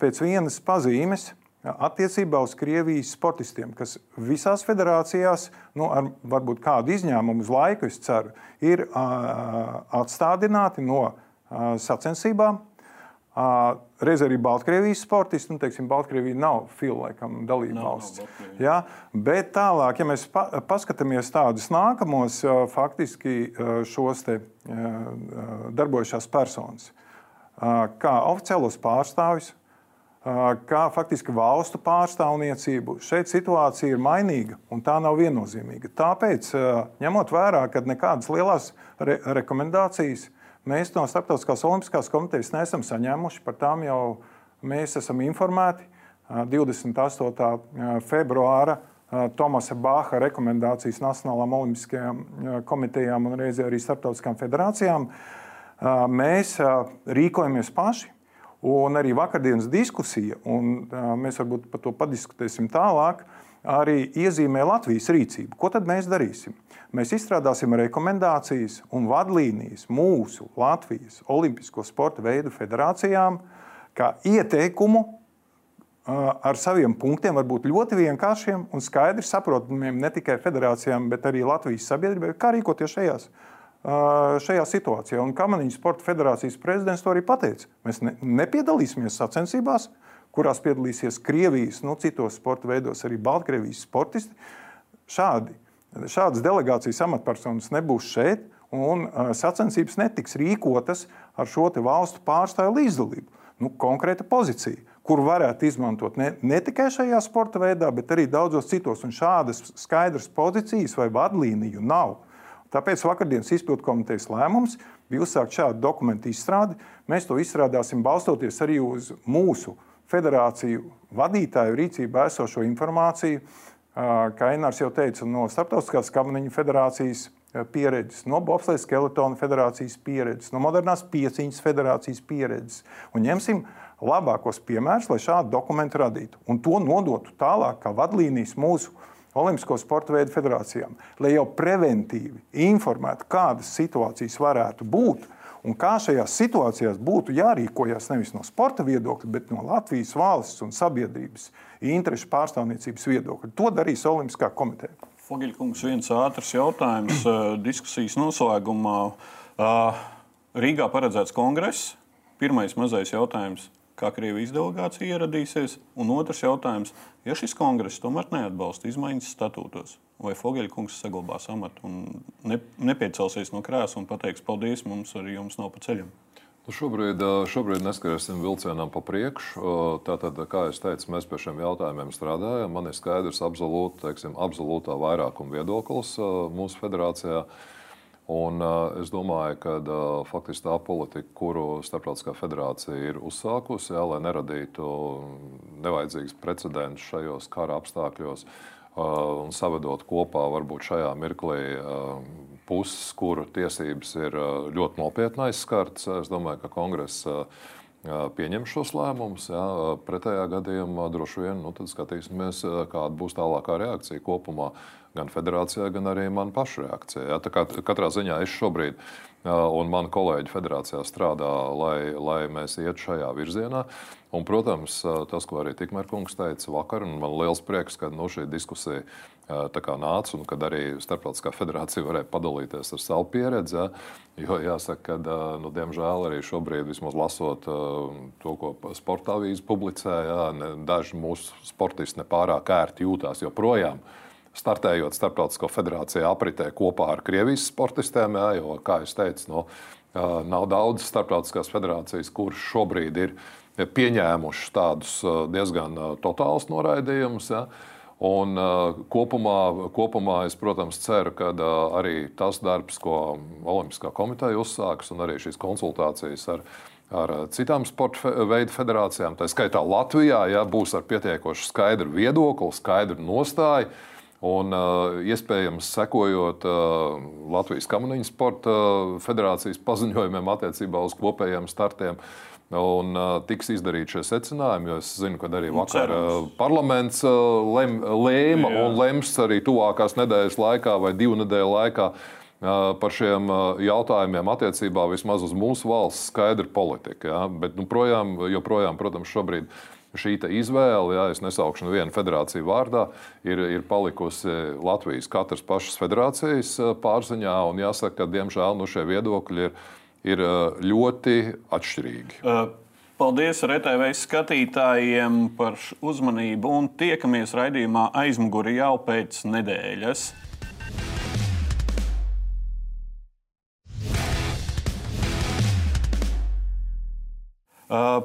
pēc vienas pazīmes attiecībā uz Krievijas sportistiem, kas visās federācijās, nu, ar varbūt kādu izņēmumu uz laiku, es ceru, ir uh, atstādināti no uh, sacensībām Reiz arī Baltkrievijas sportisti, nu, teiksim, Baltkrievija nav filmēkam dalība valsts. Ja? Bet tālāk, ja mēs pa, paskatāmies tādus nākamos faktiski šos te darbojušās personas, kā oficiālos pārstāvjus, kā faktiski valstu pārstāvniecību. Šeit situācija ir mainīga un tā nav viennozīmīga. Tāpēc, ņemot vērā, ka nekādas lielas re rekomendācijas Mēs no Startautiskās Olimpiskās komitejas neesam saņēmuši, par tām jau mēs esam informēti. 28. februāra Tomasa Bāha rekomendācijas Nacionālām Olimpiskajām komitejām un reizē arī starptautiskām federācijām. Mēs rīkojamies paši, un arī vakardienas diskusija, un mēs varbūt par to padiskutēsim tālāk, arī iezīmē Latvijas rīcību. Ko tad mēs darīsim? Mēs izstrādāsim rekomendācijas un vadlīnijas mūsu Latvijas Olimpisko sporta veidu federācijām, kā ieteikumu ar saviem punktiem, varbūt ļoti vienkāršiem un skaidri saprotamiem ne tikai federācijām, bet arī Latvijas sabiedrībai, kā rīkoties šajās, šajā situācijā. Un Kamaniņu Sporta federācijas prezidents to arī pateica. Mēs ne, nepiedalīsimies sacensībās, kurās piedalīsies Krievijas, nu, citos sporta veidos arī Baltkrievijas sportisti. Šādi, šādas delegācijas amatpersonas nebūs šeit, un sacensības netiks rīkotas ar šo valstu pārstāvju līdzdalību. Nu, konkrēta pozīcija, kuru varētu izmantot ne, ne tikai šajā sporta veidā, bet arī daudzos citos. Un šādas skaidras pozīcijas vai vadlīniju nav. Tāpēc vakardienas izpildu komitejas lēmums bija uzsākt šādu dokumentu izstrādi. Mēs to izstrādāsim balstoties arī uz mūsu federāciju vadītāju rīcībā esošo informāciju. Kā Inārs jau teica, no Startautiskās kamaniņu federācijas pieredzes, no Bobsleja skeletona federācijas pieredzes, no modernās pieciņas federācijas pieredzes. Un ņemsim labākos piemērus, lai šādu dokumentu radītu un to nodotu tālāk kā vadlīnijas mūsu Olimpisko sporta veidu federācijām, lai jau preventīvi informētu, kādas situācijas varētu būt un kā šajās situācijās būtu jārīkojas nevis no sporta viedokļa, bet no Latvijas valsts un sabiedrības interešu pārstāvniecības viedokļa. To darīs Olimpiskā komiteja. Fogeļkungs, viens ātrs jautājums diskusijas noslēgumā. Rīgā paredzēts kongress. Pirmais mazais jautājums kā Krievijas delegācija ieradīsies. Un otrs jautājums, ja šis kongress tomēr neatbalsta izmaiņas statūtos, vai Fogeļkungs saglabās amatu un ne, nepiecelsies no krēsla un pateiks, paldies, mums arī jums nav pa ceļam? Nu šobrīd, šobrīd neskarēsim vilcienam pa priekšu. Tātad, kā jau teicu, mēs pie šiem jautājumiem strādājam. Man ir skaidrs, absolūti, teiksim, absolūtā vairākuma viedoklis mūsu federācijā. Un, uh, es domāju, ka uh, faktiski tā politika, kuru Starptautiskā federācija ir uzsākusi, jā, lai neradītu nevajadzīgus precedentus šajos kara apstākļos uh, un savedot kopā varbūt šajā mirklī uh, puses, kuru tiesības ir uh, ļoti nopietni aizskartas. Es domāju, ka kongress pieņem šos lēmumus. Jā, pretējā gadījumā droši vien nu, skatīsimies, kāda būs tālākā reakcija kopumā gan federācijā, gan arī mana paša? Kā, katrā ziņā es šobrīd un mani kolēģi federācijā strādā, lai, lai mēs ietu šajā virzienā. Un, protams, tas, ko arī Tikmēr kungs teica vakar, un man liels prieks, ka nu, šī diskusija nāca un kad arī Starptautiskā federācija varēja padalīties ar savu pieredzi. Ja? Jo jāsaka, ka, nu, diemžēl, arī šobrīd, vismaz lasot to, ko sporta avīze publicē, ja, daži mūsu sportisti nepārāk ērti jūtās joprojām startējot Starptautisko federāciju apritē kopā ar Krievijas sportistiem. Jā, jo, kā jau teicu, no, nav daudz starptautiskās federācijas, kuras šobrīd ir pieņēmušas tādus diezgan totālus noraidījumus. Ja. Un, uh, kopumā, kopumā es, protams, ceru, ka uh, arī tas darbs, ko Olimpiskā komiteja uzsāks, un arī šīs konsultācijas ar, ar citām sporta veidu federācijām, tā skaitā Latvijā, ja, būs ar pietiekoši skaidru viedokli, skaidru nostāju. Uh, Un, uh, iespējams, sekojot uh, Latvijas Kamuniņu sporta federācijas paziņojumiem attiecībā uz kopējiem startiem, un uh, tiks izdarīti šie secinājumi. Jo es zinu, ka arī nu, vakar uh, parlaments uh, lem, lēma Jā. un lems arī tuvākās nedēļas laikā vai divu nedēļu laikā. Uh, par šiem uh, jautājumiem attiecībā vismaz uz mūsu valsts skaidra politika. Ja? Bet, nu, projām, joprojām, protams, šobrīd uh, šī izvēle, ja es nesaukšu nevienu federāciju vārdā, ir, ir palikusi Latvijas katras pašas federācijas eh, pārziņā. Jāsaka, ka diemžēl nu, šie viedokļi ir, ir eh, ļoti atšķirīgi. Uh. Paldies RTV skatītājiem par uzmanību un tiekamies raidījumā aizmugurī jau pēc nedēļas. Uh,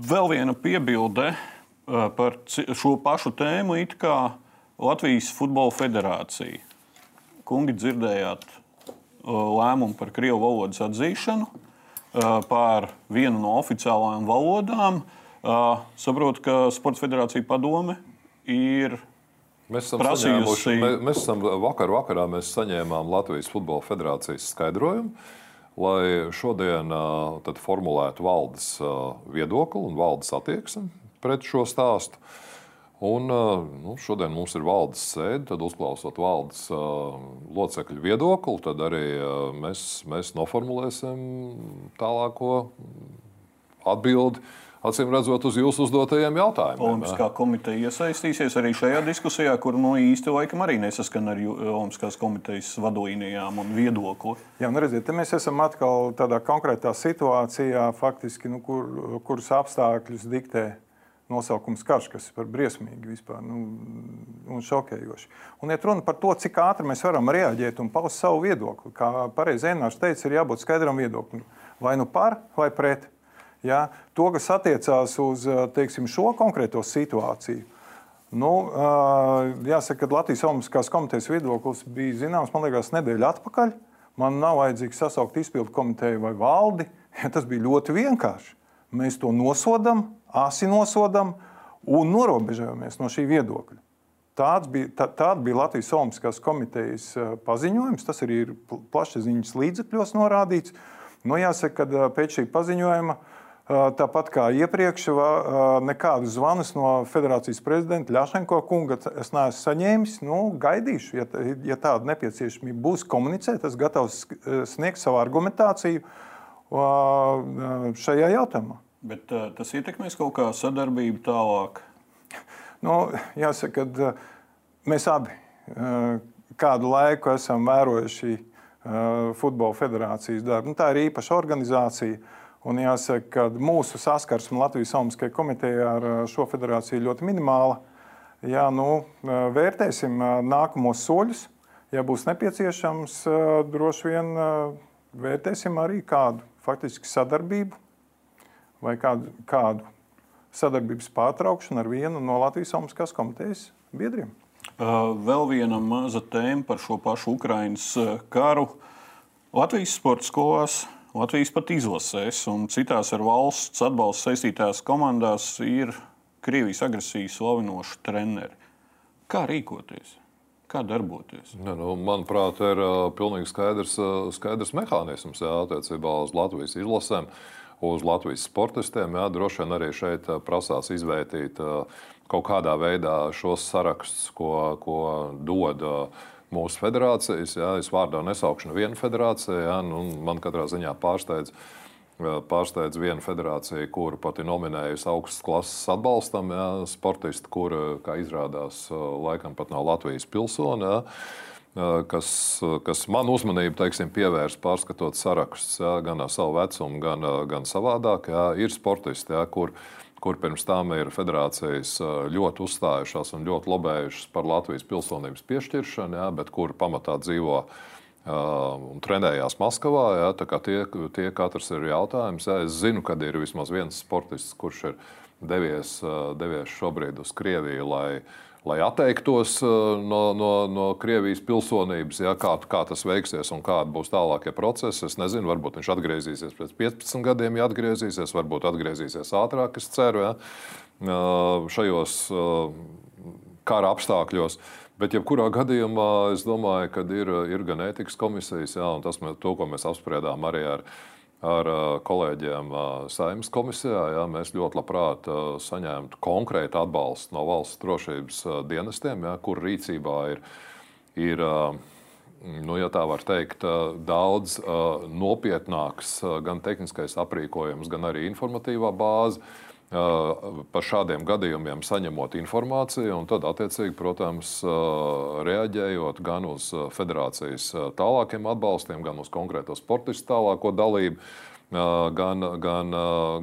Vēl viena piebilde uh, par šo pašu tēmu, it kā Latvijas Futbola Federācija. Kungi, dzirdējāt uh, lēmumu par krievu valodas atzīšanu, uh, par vienu no oficiālajām valodām. Saprotu, ka Sports Federācija padome ir Mēs esam, prasījusi... mēs, mēs esam vakar vakarā mēs saņēmām Latvijas Futbola Federācijas skaidrojumu lai šodien formulētu valdes viedokli un valdes attieksmi pret šo stāstu. Un, nu, šodien mums ir valdes sēde, tad uzklausot valdes uh, locekļu viedokli, tad arī uh, mēs, mēs noformulēsim tālāko atbildi acīm redzot, uz jūsu uzdotajiem jautājumiem. Olimpiskā komiteja iesaistīsies arī šajā diskusijā, kur nu, īsti laikam arī nesaskan ar Olimpiskās komitejas vadlīnijām un viedokli. Jā, nu redziet, mēs esam atkal tādā konkrētā situācijā, faktiski, nu, kur, kuras apstākļus diktē nosaukums karš, kas ir par briesmīgi vispār, nu, un šokējoši. Un iet runa par to, cik ātri mēs varam reaģēt un paust savu viedokli. Kā pareizi Zēnārs teica, ir jābūt skaidram viedoklim. Vai nu par vai pret. Ja? To, kas attiecās uz teiksim, šo konkrēto situāciju, nu, jāsaka, ka Latvijas Olimpiskās komitejas viedoklis bija zināms, man liekas, nedēļa atpakaļ. Man nav vajadzīgs sasaukt izpildu komiteju vai valdi. Ja tas bija ļoti vienkārši. Mēs to nosodām, asi nosodām un norobežojamies no šī viedokļa. Tāds bija, tā, tāda bija Latvijas Olimpiskās komitejas paziņojums. Tas arī ir plašsaziņas līdzekļos norādīts. Nu, jāsaka, ka pēc šī paziņojuma uh, Tāpat kā iepriekš, nekādus zvanus no federācijas prezidenta Ļašenko kunga es neesmu saņēmis. Nu, gaidīšu, ja, ja tāda nepieciešamība būs komunicēt, es gatavs sniegt savu argumentāciju šajā jautājumā. Bet tas ietekmēs kaut kā sadarbību tālāk? (laughs) Nu, jāsaka, ka mēs abi kādu laiku esam vērojuši Futbola federācijas darbu. Nu, tā ir īpaša organizācija. Un jāsaka, ka mūsu saskarsme Latvijas Olimpiskajā komitejā ar šo federāciju ir ļoti minimāla. Jā, nu, vērtēsim nākamos soļus. Ja būs nepieciešams, droši vien vērtēsim arī kādu faktiski sadarbību vai kādu, kādu sadarbības pārtraukšanu ar vienu no Latvijas Olimpiskās komitejas biedriem. Vēl viena maza tēma par šo pašu Ukraiņas karu. Latvijas sporta skolās Latvijas pat izlasēs, un citās ar valsts atbalstu saistītās komandās ir Krievijas agresijas slavinoši treneri. Kā rīkoties? Kā darboties? Ne, nu, manuprāt, ir uh, pilnīgi skaidrs, uh, skaidrs mehānisms jā, attiecībā uz Latvijas izlasēm, uz Latvijas sportistiem. Jā, droši vien arī šeit prasās izvērtīt uh, kaut kādā veidā šos sarakstus, ko, ko dod. Uh, mūsu federācijas. Jā, es vārdā nesaukšu nevienu federāciju. Jā, nu, man katrā ziņā pārsteidz. Pārsteidz viena federācija, kuru pat ir nominējusi augstas klases atbalstam, jā, sportisti, kur, kā izrādās, laikam pat nav Latvijas pilsoni. Jā, kas, kas man uzmanību teiksim, pievērs, pārskatot sarakstus, gan ar savu vecumu, gan, gan savādāk. Jā, ir sportisti, jā, kuriem kur pirms tam ir federācijas ļoti uzstājušās un ļoti lobējušas par Latvijas pilsonības piešķiršanu, jā, bet kur pamatā dzīvo un trenējās Maskavā. Jā, tie, tie katrs ir jautājums. Jā, es zinu, ka ir vismaz viens sportists, kurš ir devies, devies šobrīd uz Krieviju, lai lai atteiktos uh, no, no, no Krievijas pilsonības, ja, kā, kā tas veiksies un kādi būs tālākie procesi. Es nezinu, varbūt viņš atgriezīsies pēc 15 gadiem, ja atgriezīsies, varbūt atgriezīsies ātrāk, es ceru, ja, uh, šajos uh, kara apstākļos. Bet, jebkurā gadījumā, es domāju, ka ir, ir gan ētikas komisijas, jā, un tas, to, ko mēs apspriedām arī ar ar kolēģiem Saimnes komisijā. Jā, mēs ļoti labprāt saņemtu konkrētu atbalstu no valsts drošības dienestiem, jā, kur rīcībā ir, ir nu, ja tā var teikt, daudz nopietnāks gan tehniskais aprīkojums, gan arī informatīvā bāze par šādiem gadījumiem saņemot informāciju, un tad, attiecīgi, protams, reaģējot gan uz federācijas tālākiem atbalstiem, gan uz konkrēto sportistu tālāko dalību, gan, gan,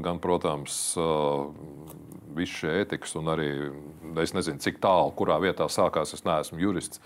gan protams, visi šie ētikas un arī es nezinu, cik tālu, kurā vietā sākās. Es neesmu jurists,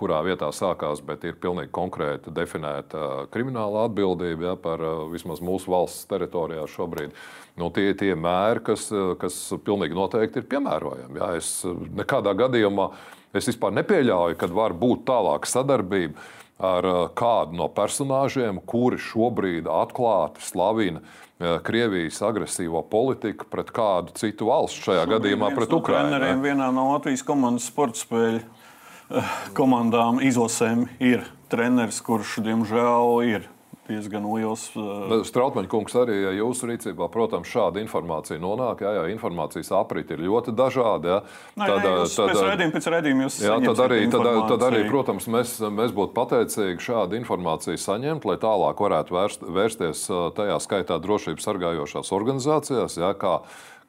kurā vietā sākās, bet ir pilnīgi konkrēti definēta krimināla atbildība ja, par vismaz mūsu valsts teritorijā šobrīd nu, tie ir tie mēri, kas, kas pilnīgi noteikti ir piemērojami. Jā. Es nekādā gadījumā es vispār nepieļauju, ka var būt tālāka sadarbība ar uh, kādu no personāžiem, kuri šobrīd atklāti slavina uh, Krievijas agresīvo politiku pret kādu citu valstu, šajā šobrīd gadījumā pret no Ukrajinu. Vienā no Latvijas komandas sporta spēļu uh, komandām izlasēm ir treneris, kurš diemžēl ir diezgan liels. Uh... Strautmaņa kungs, arī ja jūsu rīcībā, protams, šāda informācija nonāk. Jā, jā informācijas apriti ir ļoti dažādi. Jā. Nē, tad, nē, jūs, tad, redzījuma, pēc redzījuma jūs jā, tad arī, tad, tad arī, protams, mēs, mēs būtu pateicīgi šādu informāciju saņemt, lai tālāk varētu vērst, vērsties tajā skaitā drošības sargājošās organizācijās. Jā, kā,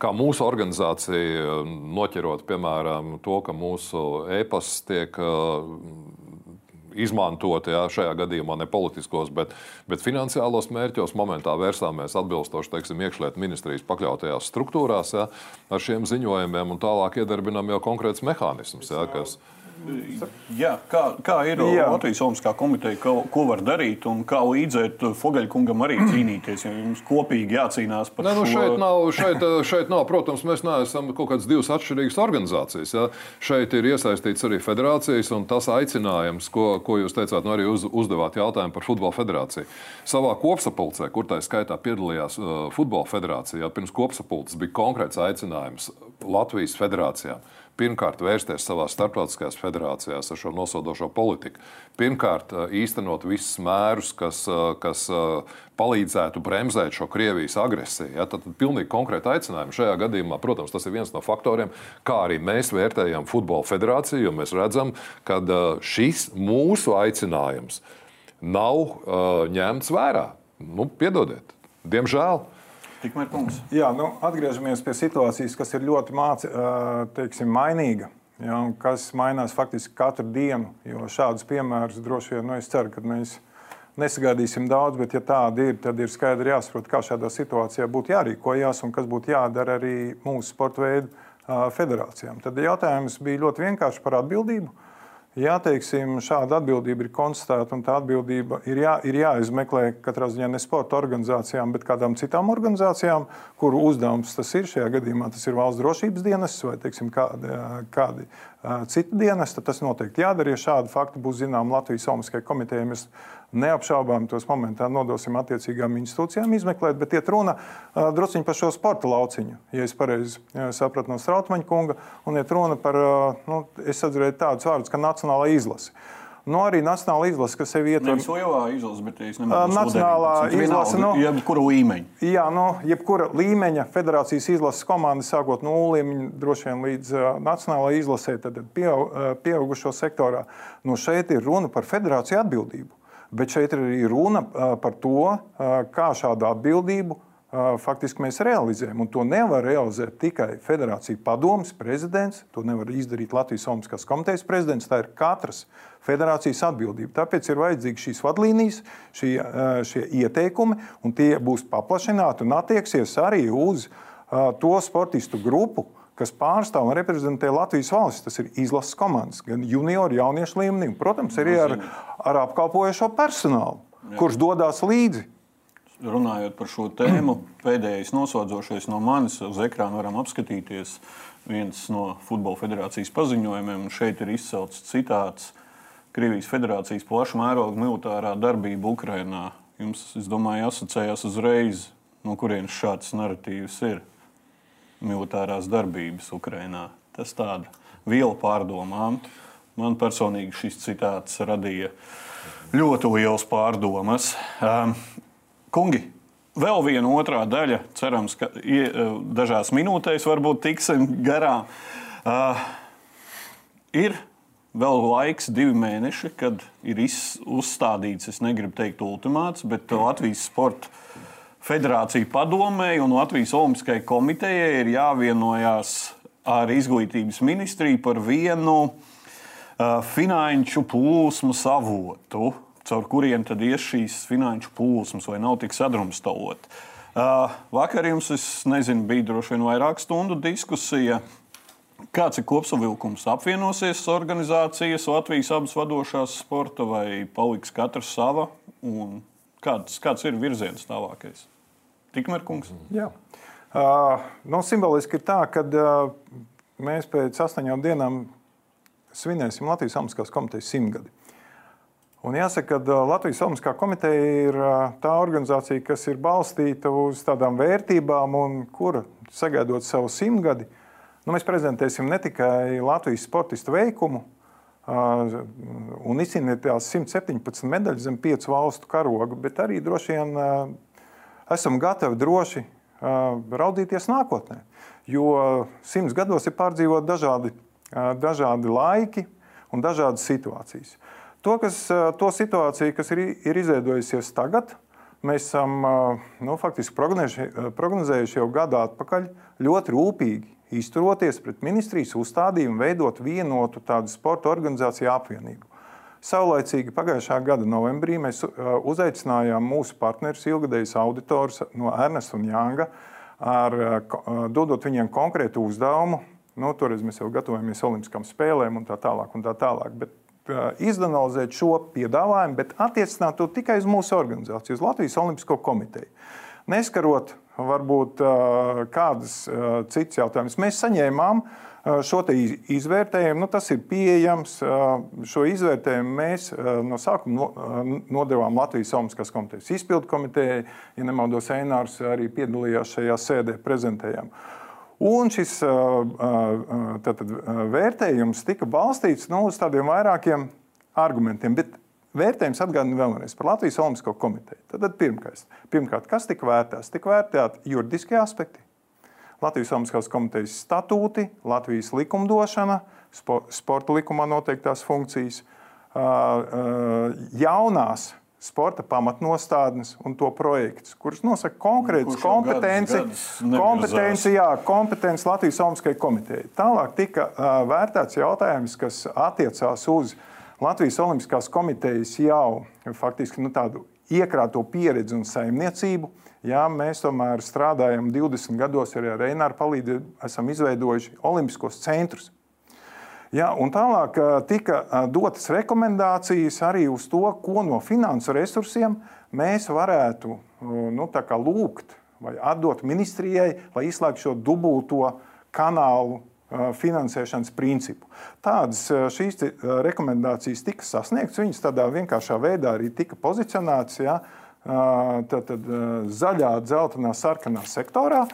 kā mūsu organizācija noķerot, piemēram, to, ka mūsu e-pasts tiek izmantot jā, šajā gadījumā ne politiskos, bet, bet finansiālos mērķos. Momentā vērsāmies atbilstoši teiksim, iekšlietu ministrijas pakļautajās struktūrās jā, ar šiem ziņojumiem un tālāk iedarbinām jau konkrēts mehānisms. Jā, kas, Jā, kā, kā ir Jā. Latvijas Olimpiskā komiteja, ko, ko var darīt un kā līdzēt Fogaļkungam arī (clears throat) cīnīties? Ja jums kopīgi jācīnās par ne, nu, šo... šeit nav, šeit, šeit nav, protams, mēs neesam kaut kādas divas atšķirīgas organizācijas. Ja? Šeit ir iesaistīts arī federācijas un tas aicinājums, ko, ko jūs teicāt, nu arī uz, uzdevāt jautājumu par futbola federāciju. Savā kopsapulcē, kur tā skaitā piedalījās uh, futbola federācija, pirms kopsapulces bija konkrēts aicinājums Latvijas federācijām pirmkārt vērsties savā starptautiskajās federācijās ar šo nosodošo politiku. Pirmkārt, īstenot visus mērus, kas, kas palīdzētu bremzēt šo Krievijas agresiju. Ja, tad, tad pilnīgi konkrēti aicinājumi šajā gadījumā, protams, tas ir viens no faktoriem, kā arī mēs vērtējam futbola federāciju, mēs redzam, ka šis mūsu aicinājums nav uh, ņemts vērā. Nu, piedodiet, diemžēl. Tikmēr kungs. Jā, nu, atgriežamies pie situācijas, kas ir ļoti māci, teiksim, mainīga. Ja, kas mainās faktiski katru dienu. Jo šādus piemērus droši vien nu, es ceru, ka mēs nesagaidīsim daudz, bet, ja tāda ir, tad ir skaidri jāsaprot, kā šādā situācijā būtu jārīkojas un kas būtu jādara arī mūsu sporta veidu federācijām. Tad jautājums bija ļoti vienkārši par atbildību. Ja teiksim, šāda atbildība ir konstatēta un tā atbildība ir, jā, ir jāizmeklē katrā ziņā ne sporta organizācijām, bet kādām citām organizācijām, kuru uzdevums tas ir. Šajā gadījumā tas ir valsts drošības dienas vai teiksim, kādi, kādi citi dienesti. Tas noteikti jādara. Ja šādi fakti būs zināmi Latvijas Olimpiskajai komitejai, mēs neapšaubām tos momentā nodosim attiecīgām institūcijām izmeklēt, bet iet runa drusciņi par šo sporta lauciņu, ja es pareizi sapratu no Strautmaņa kunga, un iet runa par, nu, es atzīju tādus vārdus, kā nacionālā izlase. Nu, arī nacionāla izlase, kas sev ietver. Nevis lielā izlase, bet es nemāku. Nacionālā izlase, nu, jebkura līmeņa. Jā, nu, jebkura līmeņa federācijas izlases komanda, sākot no līmeņa, droši vien līdz uh, nacionālajai izlasē, tad pieaug, uh, pieaugušo sektorā. Nu, šeit ir runa par federāciju atbildību. Bet šeit ir runa par to, kā šādu atbildību faktiski mēs realizējam. Un to nevar realizēt tikai Federācija padomus prezidents, to nevar izdarīt Latvijas Olimpiskās komitejas prezidents. Tā ir katras federācijas atbildība. Tāpēc ir vajadzīgas šīs vadlīnijas, šie, šie ieteikumi, un tie būs paplašināti un attieksies arī uz to sportistu grupu, kas pārstāv un reprezentē Latvijas valsts. Tas ir izlases komandas, gan junioru, jauniešu līmenī, un, protams, arī ar, ar apkalpojošo personālu, Jā. kurš dodas līdzi. Runājot par šo tēmu, pēdējais nosodzošais no manis uz ekrāna varam apskatīties viens no Futbola federācijas paziņojumiem. Šeit ir izcelts citāts Krievijas federācijas plaša mēroga militārā darbība Ukrajinā. Jums, es domāju, asociējās uzreiz, no kurienes šāds narratīvs ir militārās darbības Ukrajinā. Tas tāda viela pārdomām. Man personīgi šis citāts radīja ļoti liels pārdomas. Um, kungi, vēl viena otrā daļa, cerams, ka dažās minūtēs varbūt tiksim garām. Uh, ir vēl laiks, divi mēneši, kad ir uzstādīts, es negribu teikt, ultimāts, bet Latvijas sporta Federācija padomēji un Latvijas Olimpiskajai komitejai ir jāvienojās ar izglītības ministriju par vienu uh, finanšu plūsmu avotu, caur kuriem tad ies šīs finanšu plūsmas, vai nav tik sadrumstalot. Uh, vakar jums, es nezinu, bija droši vien vairāk stundu diskusija. Kāds ir kopsavilkums? Apvienosies organizācijas, Latvijas abas vadošās sporta, vai paliks katrs sava? Kāds, kāds ir virziens tālākais? Tikmēr kungs. Jā. Uh, nu, simboliski ir tā, ka uh, mēs pēc astoņām dienām svinēsim Latvijas Olimpiskās komitejas simtgadi. Un jāsaka, ka Latvijas Olimpiskā komiteja ir tā organizācija, kas ir balstīta uz tādām vērtībām, un kura sagaidot savu simtgadi, nu, mēs prezentēsim ne tikai Latvijas sportistu veikumu un izcīnītās 117 medaļas zem piecu valstu karoga, bet arī droši vien esam gatavi droši raudzīties nākotnē. Jo simts gados ir pārdzīvot dažādi, dažādi laiki un dažādas situācijas. To, kas, to situāciju, kas ir, ir izveidojusies tagad, mēs esam nu, faktiski prognozējuši jau gadu atpakaļ ļoti rūpīgi izturoties pret ministrijas uzstādījumu, veidot vienotu tādu sporta organizāciju apvienību. Saulaicīgi pagājušā gada novembrī mēs uh, uzaicinājām mūsu partnerus, ilgadējus auditorus no Ernesta un Jānga, ar, uh, uh, dodot viņiem konkrētu uzdevumu. Nu, toreiz mēs jau gatavojamies Olimpiskām spēlēm un tā tālāk. Un tā tālāk. Bet, izanalizēt šo piedāvājumu, bet attiecināt to tikai uz mūsu organizāciju, uz Latvijas Olimpisko komiteju. Neskarot varbūt kādas citas jautājumas, mēs saņēmām uh, šo izvērtējumu. Nu, tas ir pieejams. Šo izvērtējumu mēs no sākuma nodevām Latvijas Olimpiskās komitejas izpildu komitejai. Ja nemaldos, Einārs arī piedalījās šajā sēdē, prezentējām. Un šis tātad, vērtējums tika balstīts nu, uz tādiem vairākiem argumentiem. Bet vērtējums atgādina vēlreiz par Latvijas Olimpisko komiteju. Tad, tad pirmkārt, pirmkārt, kas tika vērtēts? Tika vērtēti juridiskie aspekti, Latvijas Olimpiskās komitejas statūti, Latvijas likumdošana, sporta likumā noteiktās funkcijas, jaunās sporta pamatnostādnes un to projekts, kurus nosaka konkrētas kompetences, kompetenci, jā, kompetenci Latvijas Olimpiskajai komitejai. Tālāk tika vērtēts jautājums, kas attiecās uz Latvijas Olimpiskās komitejas jau faktiski nu, tādu iekrāto pieredzi un saimniecību. Jā, mēs tomēr strādājam 20 gados arī ar Reināru palīdzību, esam izveidojuši Olimpiskos centrus. Jā, un tālāk tika dotas rekomendācijas arī uz to, ko no finansu resursiem mēs varētu nu, lūgt vai atdot ministrijai, lai izslēgtu šo dubulto kanālu finansēšanas principu. Tādas šīs rekomendācijas tika sasniegtas, viņas tādā vienkāršā veidā arī tika pozicionētas. Ja, tad, tad, zaļā, dzeltenā, sarkanā sektorā.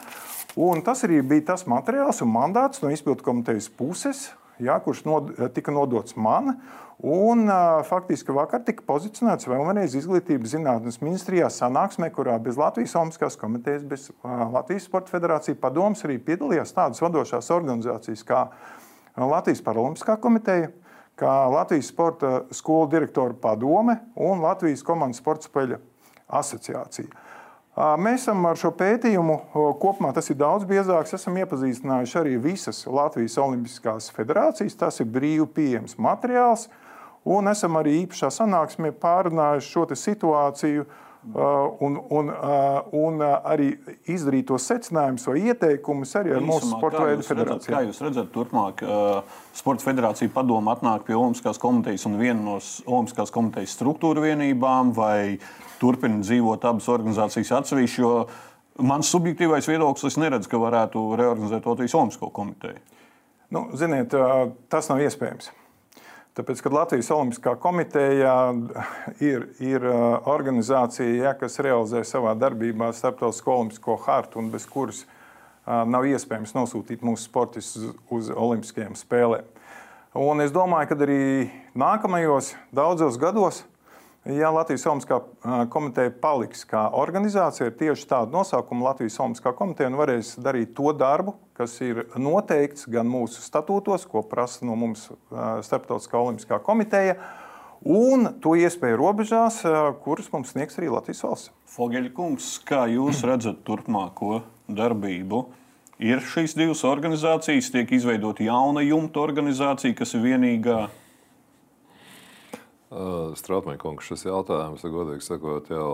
Un tas arī bija tas materiāls un mandāts no izpildu komitejas puses, ja, kurš nod, tika nodots man. Un, faktiski vakar tika pozicionēts vēlreiz Izglītības zinātnes ministrijā sanāksmē, kurā bez Latvijas Olimpiskās komitejas, bez Latvijas Sporta federācijas padomus arī piedalījās tādas vadošās organizācijas kā Latvijas Paralimpiskā komiteja, kā Latvijas Sporta skolu direktora padome un Latvijas komandas sporta spēļu asociācija. Mēs esam ar šo pētījumu kopumā, tas ir daudz biezāks, esam iepazīstinājuši arī visas Latvijas Olimpiskās federācijas. Tas ir brīvi pieejams materiāls, un esam arī īpašā sanāksmē pārunājuši šo situāciju. Un, un, un arī izdarīt tos secinājumus vai ieteikumus arī ar Īsumā, mūsu sporta veidu federāciju. Kā jūs redzat, turpmāk Sporta federācija padoma atnāk pie Olimpiskās komitejas un viena no Olimpiskās komitejas struktūra vienībām vai turpina dzīvot abas organizācijas atsevišķi. Jo mans subjektīvais viedoklis, es neredzu, ka varētu reorganizēt Latvijas Olimpisko komiteju. Nu, ziniet, tas nav iespējams. Tāpēc, kad Latvijas Olimpiskā komiteja ir, ir organizācija, ja, kas realizē savā darbībā starptautisko olimpisko hartu un bez kuras nav iespējams nosūtīt mūsu sportistus uz Olimpiskajām spēlēm. Un es domāju, ka arī nākamajos daudzos gados Ja Latvijas Olimpiskā komiteja paliks kā organizācija ar tieši tādu nosaukumu, Latvijas Olimpiskā komiteja varēs darīt to darbu, kas ir noteikts gan mūsu statūtos, ko prasa no mums Starptautiskā Olimpiskā komiteja, un to iespēju robežās, kuras mums sniegs arī Latvijas valsts. Fogeļa kungs, kā jūs (clears throat) redzat turpmāko darbību? Ir šīs divas organizācijas, tiek izveidota jauna jumta organizācija, kas ir vienīgā Strautmaņkungs, šis jautājums, godīgi sakot, jau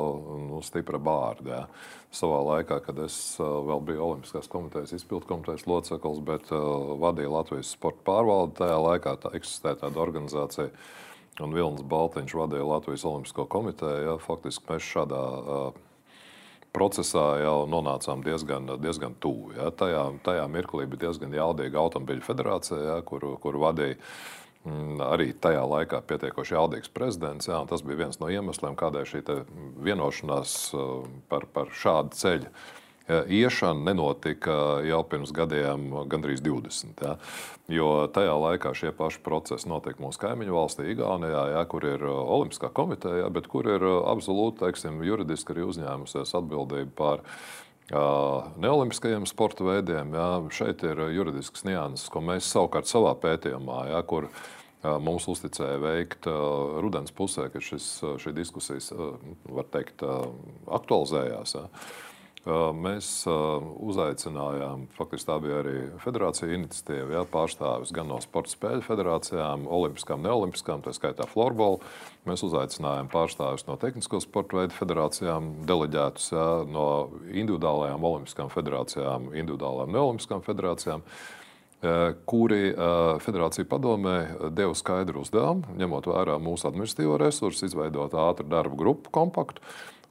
nu, stipra bārda. Jā. Savā laikā, kad es vēl biju Olimpiskās komitejas izpildu komitejas loceklis, bet uh, vadīju Latvijas sporta pārvaldi, tajā laikā tā eksistēja tāda organizācija, un Vilnis Baltiņš vadīja Latvijas Olimpisko komiteju. Jā. Faktiski mēs šādā uh, procesā jau nonācām diezgan, diezgan tuvu. Ja. Tajā, tajā mirklī bija diezgan jaudīga automobiļu federācija, ja, kuru, kuru vadīja arī tajā laikā pietiekoši jaudīgs prezidents. Jā, tas bija viens no iemesliem, kādēļ šī vienošanās uh, par, par šādu ceļu iešana nenotika jau pirms gadiem, gandrīz 20. Ja? Jo tajā laikā šie paši procesi notiek mūsu kaimiņu valstī, Igaunijā, ja, kur ir uh, Olimpiskā komiteja, bet kur ir uh, absolūti teiksim, juridiski arī uzņēmusies atbildība par neolimpiskajiem sporta veidiem. Jā, šeit ir juridisks nianses, ko mēs savukārt savā pētījumā, jā, kur mums uzticēja veikt rudens pusē, kad šis, šī diskusijas var teikt, aktualizējās. Jā. Mēs uzaicinājām, faktiski tā bija arī federācija iniciatīva, jā, pārstāvis gan no sporta spēļu federācijām, olimpiskām, neolimpiskām, tā skaitā floorbola. Mēs uzaicinājām pārstāvis no tehnisko sporta veidu federācijām, deleģētus jā, no individuālajām olimpiskām federācijām, individuālām neolimpiskām federācijām kuri federācija padomē deva skaidru uzdevumu, ņemot vērā mūsu administratīvo resursu, izveidot ātru darbu grupu kompaktu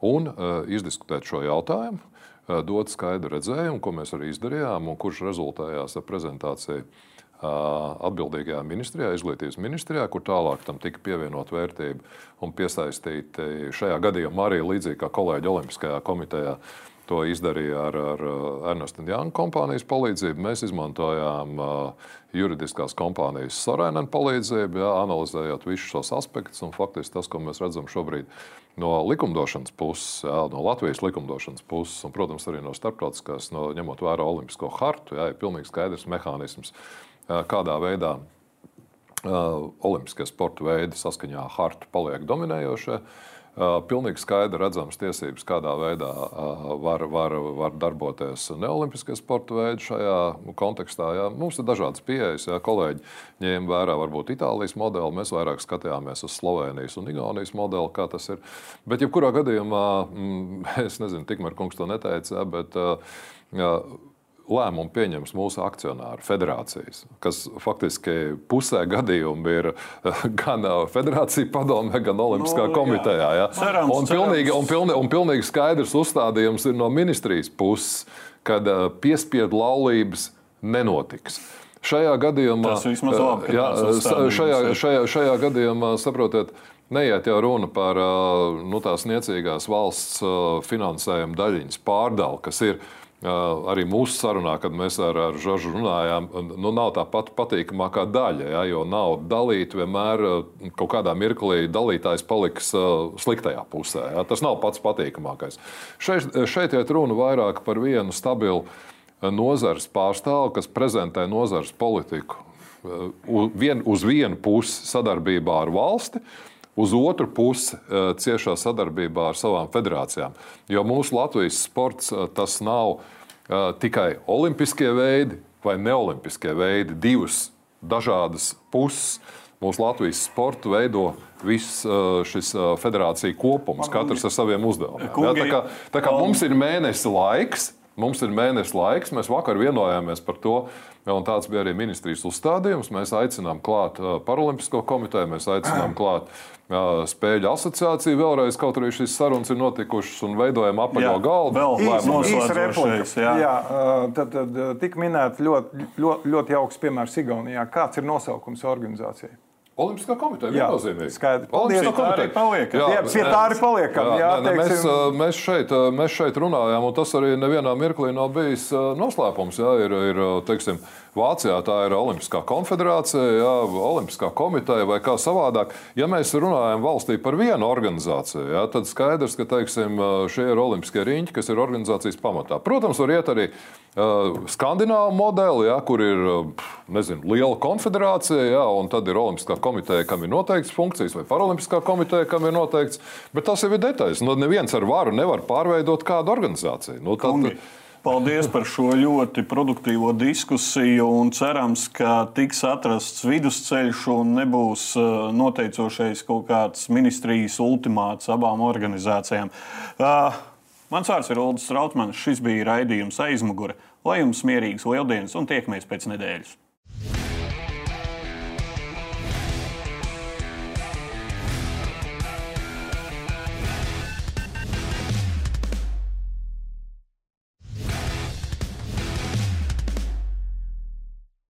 un izdiskutēt šo jautājumu. Eh, dot skaidru redzējumu, ko mēs arī izdarījām, un kurš rezultējās ar prezentāciju eh, atbildīgajā ministrijā, izglītības ministrijā, kur tālāk tam tika pievienot vērtību un piesaistīti šajā gadījumā arī līdzīgi kā kolēģi Olimpiskajā komitejā To izdarīja ar, ar Ernesta Jāna kompānijas palīdzību. Mēs izmantojām uh, juridiskās kompānijas Sorēnam palīdzību, jā, analizējot visus šos aspektus. Faktiski tas, ko mēs redzam šobrīd no likumdošanas puses, jā, no Latvijas likumdošanas puses, un, protams, arī no starptautiskās, no, ņemot vērā Olimpisko hartu, jā, ir pilnīgi skaidrs mehānisms, kādā veidā uh, Olimpiskie sporta veidi saskaņā ar hartu paliek dominējošie. Uh, pilnīgi skaidri redzams tiesības, kādā veidā var, var, var darboties neolimpiskie sporta veidi šajā kontekstā. Jā. Mums ir dažādas pieejas. Jā. Kolēģi ņēma vērā varbūt Itālijas modeli, mēs vairāk skatījāmies uz Slovenijas un Igaunijas modeli, kā tas ir. Bet, jebkurā gadījumā, mm, (laughs) es nezinu, tikmēr kungs to neteica, bet jā, lēmumu pieņems mūsu akcionāri, federācijas, kas faktiski pusē gadījumu ir eh, gan eh, federācija padomē, gan Olimpiskā no, komitejā. Ja? Cerams, un, pilnīgi, un, pilnīgi, un pilnīgi skaidrs uzstādījums ir no ministrijas puses, kad eh, piespiedu laulības nenotiks. Šajā gadījumā, labi, jā, šajā, šajā, šajā gadījumā saprotiet, Neiet jau runa par nu, tās niecīgās valsts finansējuma daļiņas pārdali, kas ir uh, arī mūsu sarunā, kad mēs ar, ar Žoržu runājām, nu, nav tā pati patīkamākā daļa. Ja, jo nav dalīta vienmēr kaut kādā mirklī dalītājs paliks sliktajā pusē. Ja, tas nav pats patīkamākais. Šeit, šeit iet runa vairāk par vienu stabilu nozares pārstāvu, kas prezentē nozares politiku vien, uz vienu pusi sadarbībā ar valsti uz otru pusi eh, ciešā sadarbībā ar savām federācijām. Jo mūsu Latvijas sports eh, tas nav eh, tikai olimpiskie veidi vai neolimpiskie veidi, divas dažādas puses. Mūsu Latvijas sporta veido viss šis federācija kopums, katrs ar saviem uzdevumiem. Ja, tā kā, tā kā mums ir mēnesis laiks, mums ir mēnesis laiks, mēs vakar vienojāmies par to, un tāds bija arī ministrijas uzstādījums. Mēs aicinām klāt Paralimpisko komiteju, mēs aicinām (clears throat) klāt spēļu asociāciju vēlreiz, kaut arī šīs sarunas ir notikušas un veidojam apaļo galdu. Vēl īsi replikas. Jā, jā tad, tad tik minēt ļoti, ļoti, ļoti jauks piemērs Igaunijā. Kāds ir nosaukums organizācijai? Olimpiskā komiteja ir viennozīmīgi. Skaidrs. Paldies, tā arī paliekam. Jā, jā, tā arī paliekam. Jā, jā, ne, mēs, mēs, šeit, mēs šeit runājām, un tas arī nevienā mirklī nav bijis noslēpums. Jā, ir, ir, teiksim, Vācijā tā ir Olimpiskā konfederācija, jā, Olimpiskā komiteja vai kā savādāk. Ja mēs runājam valstī par vienu organizāciju, jā, tad skaidrs, ka teiksim, šie ir Olimpiskie riņķi, kas ir organizācijas pamatā. Protams, var iet arī skandināvu modeli, jā, kur ir nezinu, liela konfederācija, jā, un tad ir Olimpiskā komiteja, kam ir noteikts funkcijas, vai Paralimpiskā komiteja, kam ir noteikts. Bet tas jau ir detaļas. Nu, neviens ar varu nevar pārveidot kādu organizāciju. Nu, tad, Kungi. Paldies par šo ļoti produktīvo diskusiju. Cerams, ka tiks atrasts vidusceļš un nebūs uh, noteicošais kaut kāds ministrijas ultimāts abām organizācijām. Uh, mans vārds ir Ulrichs Strautmans. Šis bija raidījums aizmugure. Lai jums mierīgas lieldienas un tiekamies pēc nedēļas!